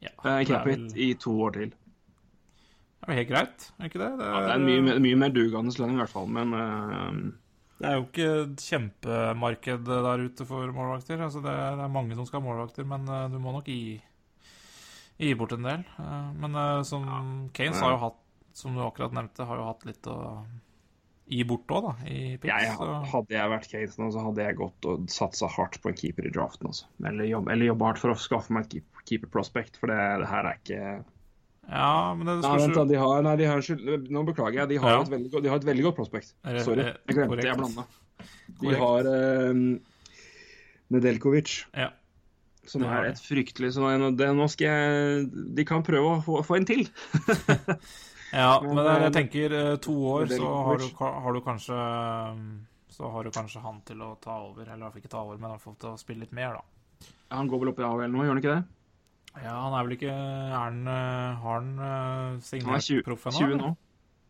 ja Eh, Cap er vel- i to år til. Det er jo helt greit, er ikke det? Det Ja, det er mye, mer- mye mer dugende lønn i hvert fall, men uh... Det er jo ikke et kjempemarked der ute for målvakter. Altså det, er, det er mange som skal ha målvakter, men eh, du må nok gi, gi bort en del. Eh, men som Kanes har jo hatt, som du akkurat nevnte, har jo hatt litt å gi bort òg, da, i picks. jeg, hadde jeg vært Kate nå, så hadde jeg gått og satsa hardt på en keeper i draften. Også. Eller, jobb, eller jobba hardt for å skaffe meg et keeper prospect, for det, det her er ikke Ja, men det Nei, vent, da, de har, nei, de har, nå beklager jeg. De har, Ja. et, veldig, godt- de har et veldig godt prospect. Sorry, er- jeg glemte korrekt. jeg blanda. De Korrekt. har uh, Nedeljkovic, Ja. som er et fryktelig så nå- det, nå skal jeg, De kan prøve å få, få en til. [LAUGHS] Ja, Men, men jeg eh, tenker eh, to år, så har du, har du kanskje mm, Så har du kanskje han til å ta over, eller i hvert ikke ta over, men han hvert fall til å spille litt mer, da. Han går vel opp i AHL nå, gjør han ikke det? Ja, han er vel ikke Er han eh, Har han eh, er signert 20, proff 20 nå.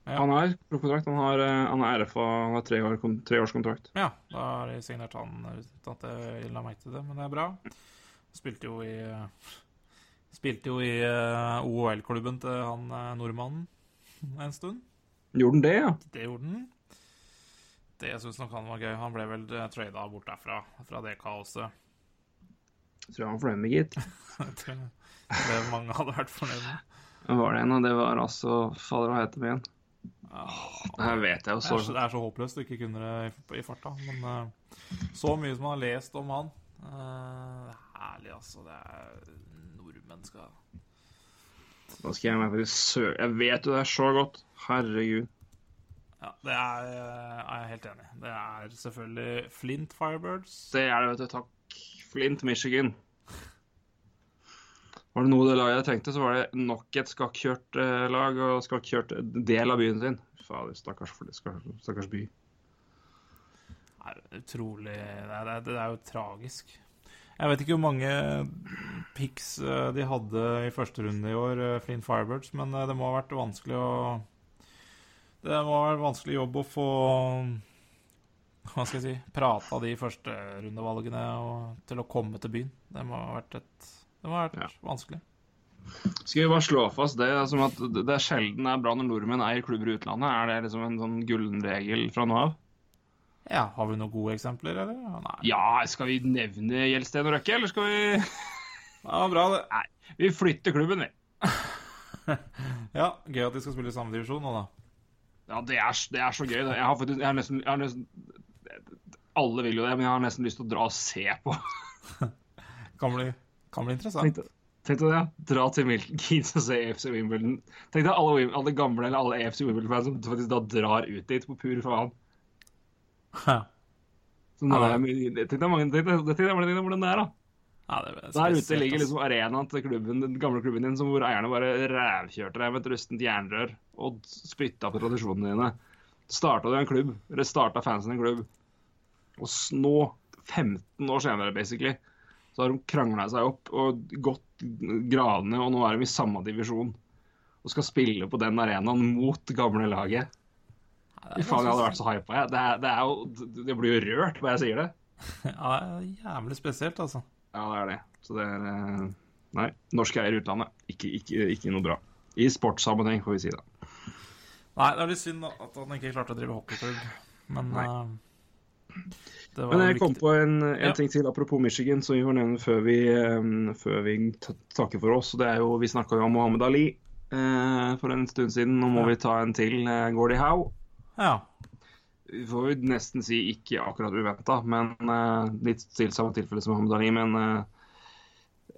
Ja. Han er proffkontrakt. Han, har, eh, han er RFA, han har tre, år, tre års kontrakt. Ja, da har de signert han uten at jeg la meg til det, men det er bra. Spilte jo i eh, Spilte jo i eh, OL-klubben til han eh, nordmannen en stund. Gjorde han det, ja? Det gjorde den. Det syns nok han var gøy. Han ble vel uh, trada bort derfra, fra det kaoset. Tror jeg han var fornøyd med, gitt. [LAUGHS] det tror mange hadde vært fornøyd med. Hvem var det en, og det var altså Fader, hva heter det igjen? Ja, Det her vet jeg jo så det er så håpløst å ikke kunne det i, farta. Men eh, så mye som man har lest om han eh, Det er herlig, altså. Det er nordmenn skal Nå skal jeg meg faktisk søke Jeg vet jo det er så godt. Herregud. Ja, det er, eh, er jeg helt enig i. Det er selvfølgelig Flint Firebirds. Det er det, vet du. Takk. Flint, Michigan. Var det noe det laget jeg trengte, så var det nok et skakkjørt eh, lag og skakkjørt del av byen sin. Fader, stakkars, stakkars, by. Det er utrolig det er- det er jo tragisk. Jeg vet ikke hvor mange picks eh, de hadde i første runde i år, eh, Flint Firebirds, men eh, det må ha vært vanskelig å Det må ha vært vanskelig jobb å få Hva skal jeg si Prata de førsterundevalgene til å komme til byen. Det må ha vært et Det må ha vært Ja. vanskelig. Skal vi bare slå fast det, som at det er sjelden det er bra når nordmenn eier klubber i utlandet? Er det liksom en sånn gullen regel fra nå av? Ja, Har vi noen gode eksempler, eller? Nei. Ja, skal vi nevne Gjelsten og Røkke, eller skal vi [LAUGHS] Ja, bra, det. Nei, vi flytter klubben, vi. [LAUGHS] Ja, Gøy at de skal spille i samme divisjon nå, da. Ja, det er, det er så gøy, det. Jeg har faktisk jeg har nesten, jeg har nesten Alle vil jo det, men jeg har nesten lyst til å dra og se på. [LAUGHS] Kan bli, kan bli interessant. Tenk Tenk deg det. Dra til Milton Keanes og se AFC Wimbledon. Tenk deg alle, alle gamle eller alle AFC Wimbledon-fans som faktisk da drar ut dit på pur faen. Ja, Så nå Ja, er Tenk deg hvordan det er, da. det er Der ute ligger altså. liksom arenaen til klubben, den gamle klubben din, som hvor eierne bare rævkjørte deg med et rustent jernrør og spytta på tradisjonene dine. Starta du en klubb, eller starta fansen en klubb, og nå, 15 år senere basically, så har de krangla seg opp og gått gradene, og nå er de i samme divisjon. Og skal spille på den arenaen mot gamle laget. Fy faen, jeg hadde vært så hypa, jeg. Det, det, er jo, det blir jo rørt bare jeg sier det. [LAUGHS] Ja, jævlig spesielt, altså. Ja, det er det. Så det er eh, Nei, norske eier i utlandet. Ikke, ikke, ikke noe bra. I sportssammenheng, får vi si det. Nei, det er litt synd at han ikke klarte å drive hockeyklubb, men Nei. eh, Men jeg kom viktig. på en, en Ja. ting til apropos Michigan, som vi får nevne før vi, eh, før vi takker for oss. Det er jo, Vi snakka jo om Mohammed Ali eh, for en stund siden. Nå må Ja. vi ta en til. Eh, Gordie Howe. Ja. Vi får jo nesten si ikke akkurat uventa, men uh, litt samme tilfelle som Mohammed Ali. Men uh,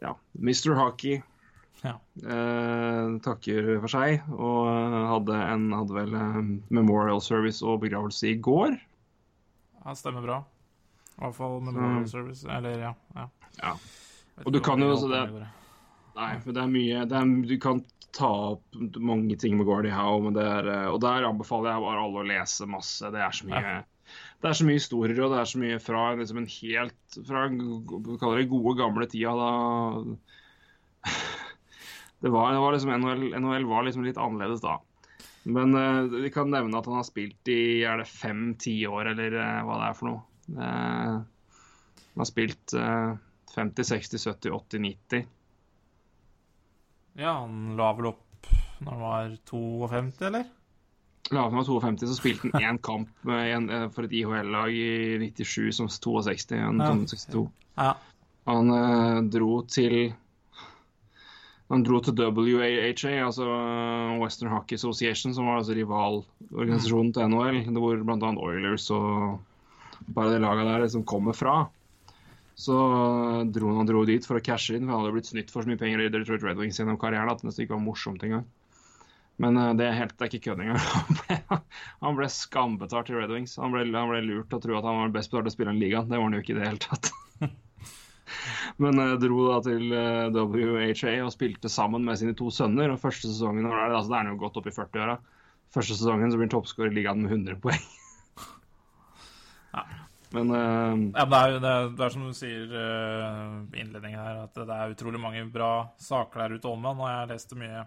ja, Mr. Hockey Ja. uh, takker for seg. Og hadde, en, hadde vel memorial service og begravelse i går. ja, stemmer bra. I hvert fall Memorial Så- Service, eller ja. ja. Ja. Og du kan jo også det-. Nei, for det er mye det er, Du kan ta opp mange ting med Gordie Howe, men det er, eh, og der anbefaler jeg bare alle å lese masse. Det er så mye Ja. det er så mye historier, og det er så mye fra liksom en helt Fra det gode, gamle tida da [LAUGHS] Det var, det var liksom NHL, NHL var liksom litt annerledes da. Men uh, vi kan nevne at han har spilt i er det fem-ti år, eller uh, hva det er for noe. Uh, han har spilt eh, 50, 60, 70, 80, 90. Ja, han la vel opp når han var 52, eller? La han var 52, så spilte han én kamp en, eh, for et IHL-lag i 97 som 62. En, Ja. 62. Ja. han eh, dro til han dro til WAHA, altså Western Hockey Association, som var altså rivalorganisasjonen til NHL, hvor bl.a. Oilers og bare det laget der som kommer fra. Så dro han dro dit for å cashe inn, for han hadde blitt snytt for så mye penger i Detroit Red Wings gjennom karrieren at det nesten ikke var morsomt engang. Men eh, det er, helt, det er ikke kødd engang. [LAUGHS] Han ble, han skambetalt i Red Wings. Han ble, han ble lurt å tro at han var den best betalte spilleren i ligaen. Det var han jo ikke i det hele tatt. [LAUGHS] Men eh, dro da til eh, WHA og spilte sammen med sine to sønner. Og første sesongen altså, det, er han jo godt opp i 40-åra. Første sesongen så blir han toppskårer i ligaen med 100 poeng. Men uh, Ja, det er det er, det er som du sier uh, i innledningen her, at det er utrolig mange bra saker der ute om han. Og jeg leste mye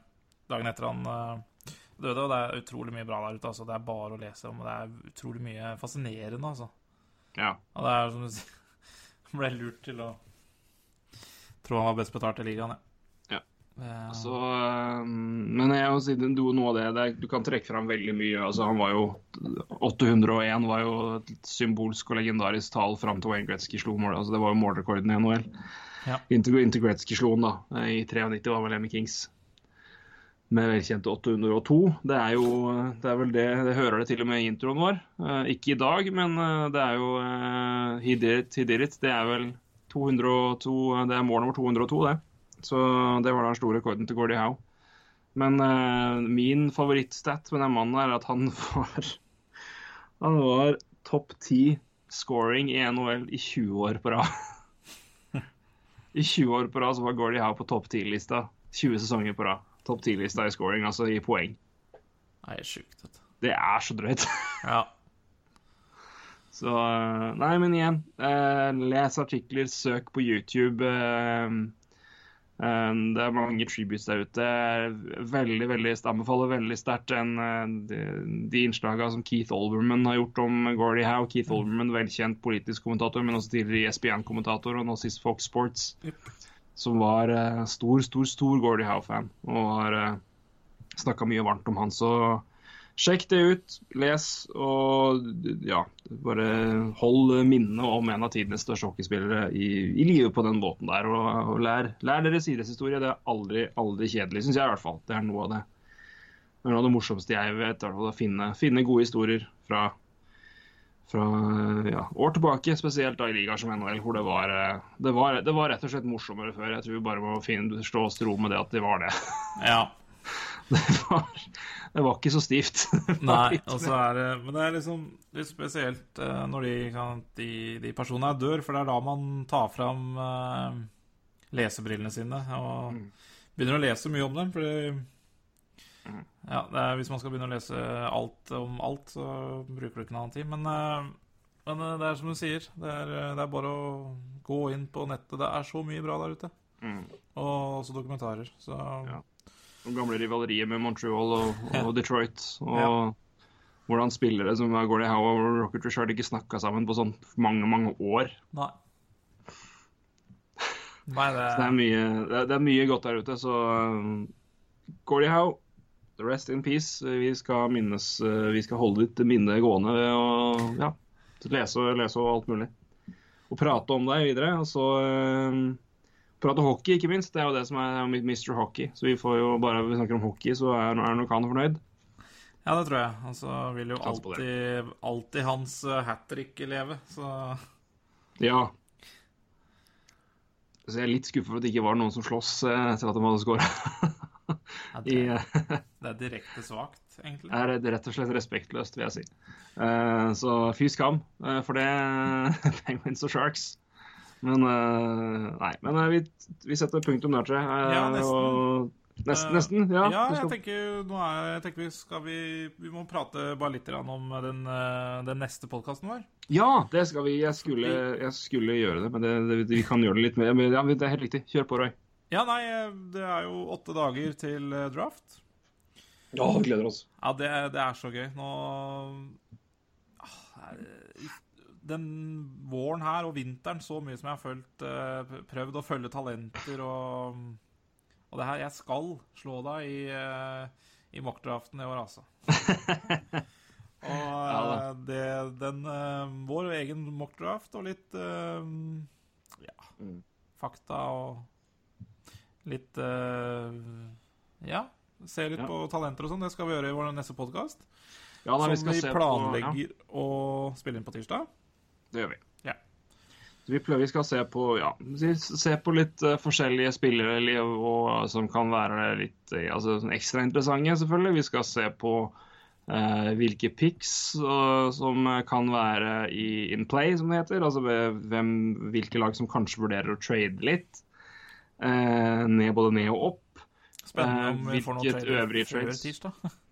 dagen etter han eh, døde, og det er utrolig mye bra der ute. Altså. Det er bare å lese om, og det er utrolig mye fascinerende, altså. ja. Og det er som du sier [LAUGHS] ble lurt til å tro han var best betalt i ligaen, Ja. Eh, Så, eh, men jeg må si noe av det, det Du kan trekke fram veldig mye. altså Han var jo 801 var jo et symbolsk og legendarisk tall fram til Wayne Gretzky slo mål. altså Det var jo målrekorden i NHL. Ja. Inntil, inntil Gretzky slo den, da. I 93 var vel Emmy Kings. Med velkjente 802. Det er jo det er vel det Det hører det til og med i introen vår. Eh, ikke i dag, men eh, det er jo uh, He did it, he did it. Det er vel 202 Det er mål nummer 202, det. Så det var den store rekorden til Gordie Howe. Men uh, min favorittstat med den mannen er at han [LAUGHS] var Han var topp ti scoring i NHL i 20 år på rad. [LAUGHS] I 20 år på rad så var Gordie Howe på topp 10-lista. 20 sesonger på rad. Topp 10-lista i scoring, altså i poeng. Det er sjukt. Det er så drøyt. [LAUGHS] Ja. Så eh, Nei, men igjen. eh, les artikler, søk på YouTube. eh, det er mange tributes der ute. Veldig, veldig, jeg anbefaler veldig sterkt eh, de, de innslagene som Keith Olbermann har gjort om Gordie Howe. Keith Olbermann, velkjent politisk kommentator, men også tidligere ESPN-kommentator, og nå sist Fox Sports. Som var eh, stor, stor, stor Gordie Howe-fan. Og har uh, snakka mye varmt om han. Så sjekk det ut, les, og ja, bare hold minnet om en av tidenes største hockeyspillere i, i live på den båten der. Og, og lær, lær deres idrettshistorie. Det er aldri, aldri kjedelig, syns jeg i hvert fall. Det er noe av det, noe av det morsomste jeg vet. Å finne, finne gode historier fra fra ja, år tilbake, spesielt da i ligaer som NHL, hvor det var, det, var, det var, rett og slett morsommere før. Jeg tror vi bare må finne, slå oss til ro med det at det var det. Ja. Det var, det var ikke så stivt. [LAUGHS] Nei, er det Men det er liksom litt spesielt uh, når de, de, de, personene dør, for det er da man tar fram uh, lesebrillene sine og mm. begynner å lese mye om dem. Fordi ja, er, hvis man skal begynne å lese alt om alt, så bruker du ikke en annen tid. Men, eh, men, eh, det er som du sier, det er, eh, det er, bare å gå inn på nettet. Det er så mye bra der ute. Mm. Og også dokumentarer. Så ja. Gamle rivalerier med Montreal og, og Detroit. Og ja. hvordan spillere som Gordie Howe og Rocket Richard ikke snakka sammen på sånn mange, mange år. Nei. Nei det... Så det er, mye, det er, det er mye godt der ute. Så um, Gordie Howe Rest in peace. Vi skal, minnes, eh, vi skal holde ditt minne gående ved å ja, lese, lese, og alt mulig. Og prate om deg videre. Og så uh, prate hockey, ikke minst. Det er jo det som er Mr. Hockey. Så vi får jo bare vi snakker om hockey, så er, er nok han fornøyd. Ja, det tror jeg. Og så vil jo alltid, alltid hans eh, hat trick leve, så Ja. Så jeg er litt skuffa for at det ikke var noen som sloss etter at de hadde scora. [LAUGHS] Ja, det, [LAUGHS] det, er direkte svakt, egentlig. Det er rett og slett respektløst, vil jeg si. Uh, så fy skam uh, for det, [LAUGHS] Penguins og Sharks. Men uh, nei. Men vi, vi, setter punktum der, tror jeg. ja, nesten. Og, Nesten, nesten, ja. ja jeg tenker, nå er, jeg tenker vi, skal vi, vi må prate bare litt om den, den neste podkasten vår. Ja, det skal vi. Jeg skulle, jeg skulle gjøre det, men det, det, vi kan gjøre det litt mer. Men ja, det er helt riktig. Kjør på, Roy. Ja, nei, det er jo åtte dager til eh, draft. Ja, vi gleder oss. Ja, det, det er så gøy. Nå Den våren her og vinteren, så mye som jeg har følt, eh, prøvd å følge talenter og Og det her Jeg skal slå deg i, eh, i mockdraften i år, altså. [LAUGHS] og ja, det, den Vår egen mockdraft og litt Ja, mm. fakta og litt uh, Ja, se litt ja. på talenter og sånn. Det skal vi gjøre i vår neste podkast. Ja, som vi, vi planlegger på, ja. å spille inn på tirsdag. Det gjør vi. Ja. Vi, prøver, vi skal se på, ja, se på litt uh, forskjellige spillere og, som kan være litt uh, altså, sånn ekstra interessante, selvfølgelig. Vi skal se på uh, hvilke picks som kan være i in play, som det heter. Altså hvem, hvilke lag som kanskje vurderer å trade litt. Eh, ned, både ned og opp. Spennende om vi får noen trades før tirsdag. [LAUGHS]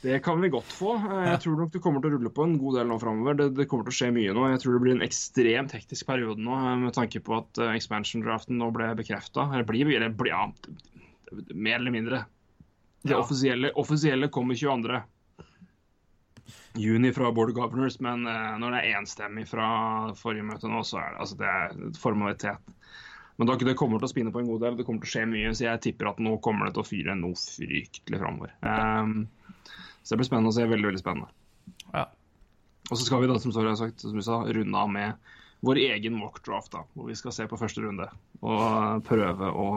Det kan vi godt få. Eh, jeg tror nok det kommer til å rulle på en god del nå framover. Det, det, kommer til å skje mye nå. Jeg tror det blir en ekstremt hektisk periode nå, eh, med tanke på at expansion-draften nå ble bekrefta. Eller blir, eller blir ja, mer eller mindre. Det ja. offisielle, offisielle kommer 22. juni fra Board of Governors, men når det er enstemmig fra forrige møte nå, så er det, altså, det er formalitet. Men det kommer til å spinne på en god del, det kommer til å skje mye. Så jeg tipper at nå kommer det til å fyre noe fryktelig framover. Um, så det blir spennende å se. Veldig, veldig spennende. Ja. Og så skal vi da, som Sorry har sagt, som vi sa, runde av med vår egen mock draft, da, hvor vi skal se på første runde og prøve å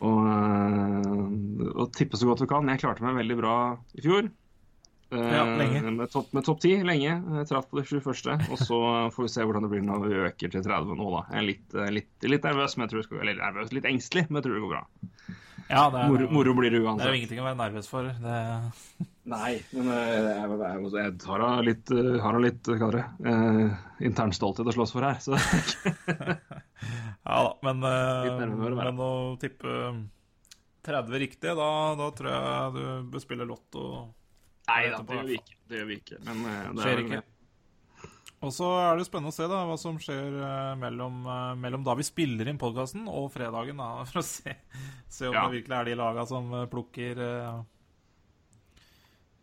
og, og tippe så godt vi kan. Jeg klarte meg veldig bra i fjor. Ja. Eh, med topp top 10 lenge. Jeg traff på det 21. Og så [LAUGHS] får vi se hvordan det blir når vi øker til 30 nå, da. Jeg er litt, eh, litt, litt nervøs, men jeg tror det skal, eller nervøs, litt engstelig, men jeg tror det går bra. Ja, det er, moro, moro blir det uansett. Det er jo ingenting å være nervøs for. Det... Nei, men eh, jeg, jeg, jeg har litt, har litt hva det, eh, intern stolthet å slåss for her, så [LAUGHS] Ja da, men, men å tippe 30 riktig, da, da tror jeg du bør spille lotto Nei da, det gjør vi ikke. Det gjør vi ikke. Men det skjer ikke. Og så er det spennende å se da, hva som skjer uh, mellom, uh, mellom, da vi spiller inn podkasten og fredagen. da, [LAUGHS] For å se, se om ja. det virkelig er de laga som plukker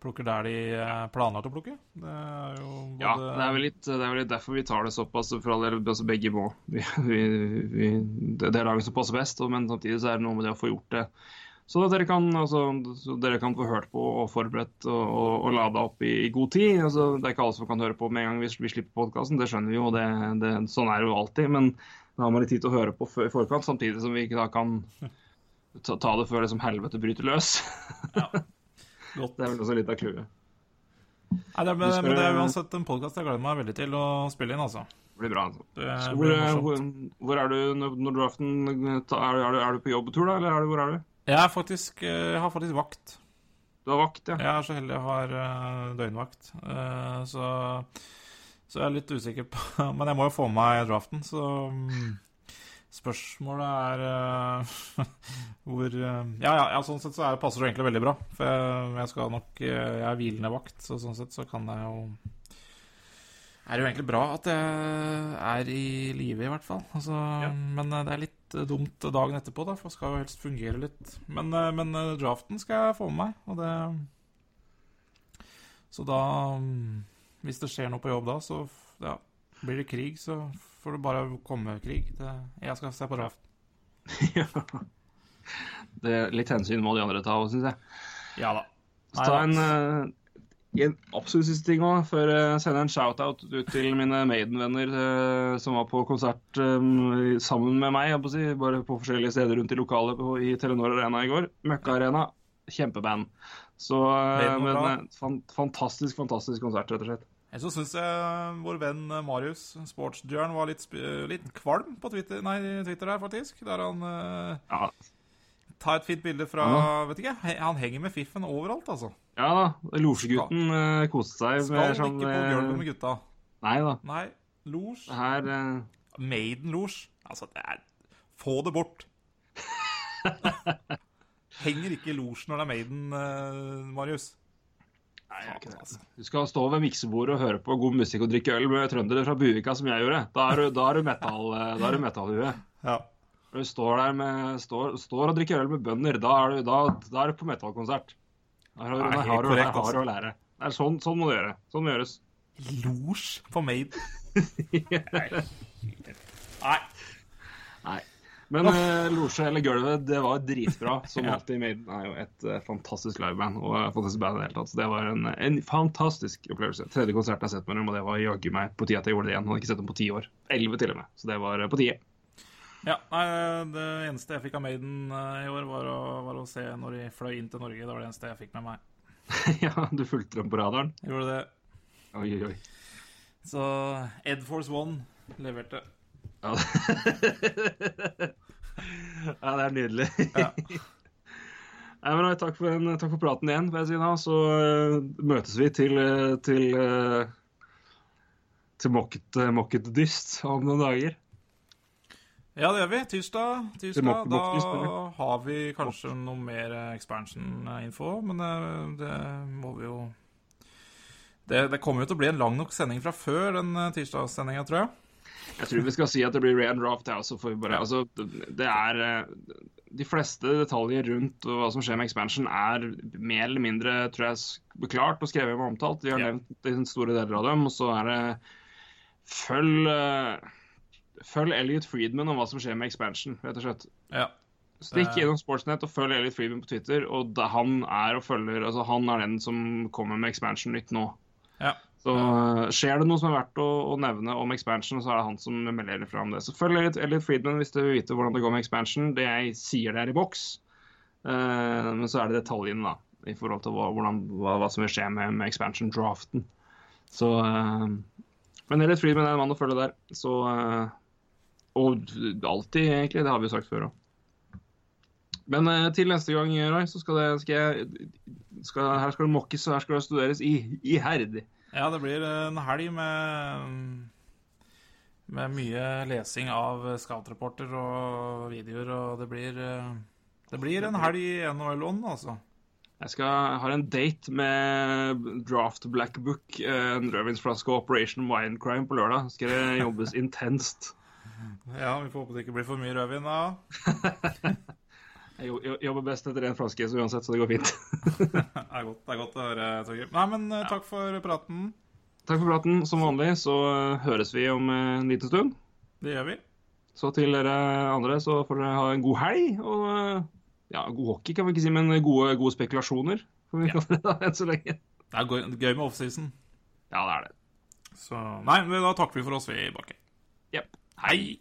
plukker der de eh, planla å plukke. Det er jo både Ja, det er, litt, det er vel litt derfor vi tar det såpass, for alle, altså begge må. [LAUGHS] Vi, vi, vi, det er laget som passer best, men samtidig så er det noe med det å få gjort det. At dere kan, altså, så dere kan få hørt på og forberedt og, og, og lada opp i, i god tid. Altså, det er ikke alle som kan høre på med en gang vi, vi slipper podkasten, det skjønner vi jo. Det, det, sånn er det jo alltid. Men da har man litt tid til å høre på i forkant, samtidig som vi ikke da kan [LAUGHS] ta, ta det før det som helvete bryter løs. Ja. godt. [LAUGHS] Det er vel også litt av clouet. Nei, det, er, men det er uansett en podkast jeg gleder meg veldig til å spille inn, altså. Det blir bra. altså. Det Hvor, hvor, hvor er du når, når draften er, er, du, er du på jobbtur, da? Eller er du, hvor er du? Jeg, er faktisk, eh, jeg har faktisk vakt. Du har vakt, ja. Jeg er så heldig jeg har eh, døgnvakt. Eh, så, så jeg er litt usikker på [LAUGHS] Men jeg må jo få med meg draften, så mm, Spørsmålet er eh, [LAUGHS] hvor eh, Ja, ja, ja, sånn sett så er, passer det egentlig veldig bra. For jeg, jeg skal nok eh, Jeg er hvilende vakt, så sånn sett så kan jeg jo er det jo egentlig bra at jeg er i live, i hvert fall. Altså, Men eh, det er litt eh, dumt dagen etterpå, da, for det skal jo helst fungere litt. Men, eh, men eh, draften skal jeg få med meg, og det Så da mm, Hvis det skjer noe på jobb da, så ja, blir det krig, så får det bare komme krig. Det, jeg skal se på draft. [LAUGHS] Det er litt hensyn må de andre ta òg, syns jeg. Ja da. Så ta en, eh, en absolutt siste ting òg, før jeg sender en shout-out ut til mine Maiden-venner eh, som var på konsert eh, sammen med meg, jeg på si, bare på forskjellige steder rundt i lokalet på, i Telenor Arena i går. Møkka Arena. Kjempeband. Så eh, men, fantastisk, fantastisk konsert, rett og slett. Jeg så syns jeg vår venn Marius, sportsdjøren, var litt, litt kvalm på Twitter, nei, Twitter her, faktisk. Der han Ja, tar et fint bilde fra Ja. Vet ikke, han henger med fiffen overalt, altså. Ja da. Losjegutten eh, koste seg. Skal med ikke sånn, på eh, gulvet med gutta. Nei da. Nei, losj. Her eh, Maiden-losj. Altså, det er Få det bort. [LAUGHS] Henger ikke i losj når det er Maiden, uh, Marius. Nei, jeg ikke det. Altså. Du skal stå ved miksebordet og høre på god musikk og drikke øl med trøndere fra Buvika, som jeg gjorde. Da er du, da er du metal, eh, da er du metallhue. Ja. Når du står der med, står, står og drikker øl med bønder, da er du, da, da er du på metallkonsert. Da har Nei, helt har korrekt, der har altså. å lære. Det er sånn, sånn må du gjøre. Sånn må gjøres. Losj på Made. [LAUGHS] Nei. Nei. Men uh, losje eller gulvet, det var dritbra. Som [LAUGHS] Ja. alltid. Maiden er jo et uh, fantastisk liveband. Og uh, fantastisk band i det hele tatt. Så det var en, en fantastisk opplevelse. Tredje konserten jeg har sett med dem, og det var jaggu meg på tide at jeg gjorde det igjen. Jeg Hadde ikke sett dem på ti år. Elleve til og med. Så det var på tide. Ja, nei, det eneste jeg fikk av Maiden eh, i år, var å, var å se når de fløy inn til Norge. Det var det eneste jeg fikk med meg. [LAUGHS] ja, du fulgte dem på radaren? Gjorde det. Oi, oi, oi. Så Ed Force One leverte. Ja, [LAUGHS] ja det er nydelig. [LAUGHS] Ja. Nei, men, takk, for en, takk for praten igjen, får jeg si da. Så uh, møtes vi til, eh, til, uh, til mokket, uh, mokket dyst om noen dager. Ja, det gjør vi. Tirsdag. Tirsdag må- da har vi kanskje noe mer eh, expansion-info, men det, det må vi jo det, det kommer jo til å bli en lang nok sending fra før den eh, tirsdagssendinga, tror jeg. Jeg tror vi skal si at det blir Red Raft Ja, så får vi bare, altså, det- det er eh, De fleste detaljer rundt hva som skjer med expansion, er mer eller mindre tror jeg, beklart klart og skrevet og omtalt. Vi har Ja. nevnt de store deler av dem. Og så er det Følg eh, Følg Elliot Friedman om hva som skjer med expansion, rett og slett. Ja. Stikk gjennom Sportsnett Sportsnet og følg Elliot Friedman på Twitter. Og han er følger Altså, han er den som kommer med expansion-nytt nå. ja. Så uh, skjer det noe som er verdt å, å nevne om expansion, så er det han som melder fra om det. Så følg Elliot, Elliot Friedman hvis du vil vite hvordan det går med expansion. Det jeg sier det er i boks. Uh, men så er det detaljene, da, i forhold til hva, hvordan, hva, hva som vil skje med, med expansion-draften. Så uh, Men Elliot Friedman er en mann å følge der. Så eh, Og alltid, egentlig. Det har vi sagt før òg. Men eh, til neste gang, Roy, så skal, det, skal jeg skal, Her skal det mokkes, og her skal det studeres i, iherdig. Ja, det blir en helg med med mye lesing av scoutrapporter og videoer, og det blir eh, Det blir en helg i NHL-ånd, altså. Jeg skal, jeg har en date med Draft Black Book, eh, en rødvinsflaske og Operation Mindcrime på lørdag. Skal det jobbes intenst. Ja, vi får håpe det ikke blir for mye rødvin da. [LAUGHS] Jeg jobber best etter en flaske, så uansett, så det går fint. [LAUGHS] Det er godt, det er godt å høre, Torgeir. Nei, men eh, takk for praten. Takk for praten. Som vanlig så eh, høres vi om eh, en liten stund. Det gjør vi. Så til dere andre så får dere ha en god helg. Og ja, god hockey kan vi ikke si, men gode, gode spekulasjoner. Får vi Ja. kalle det da, enn så lenge. Det er gøy gøy med offseason. Ja, det er det. Så Nei, men da takker vi for oss, vi, Bakke. Jepp. Hei!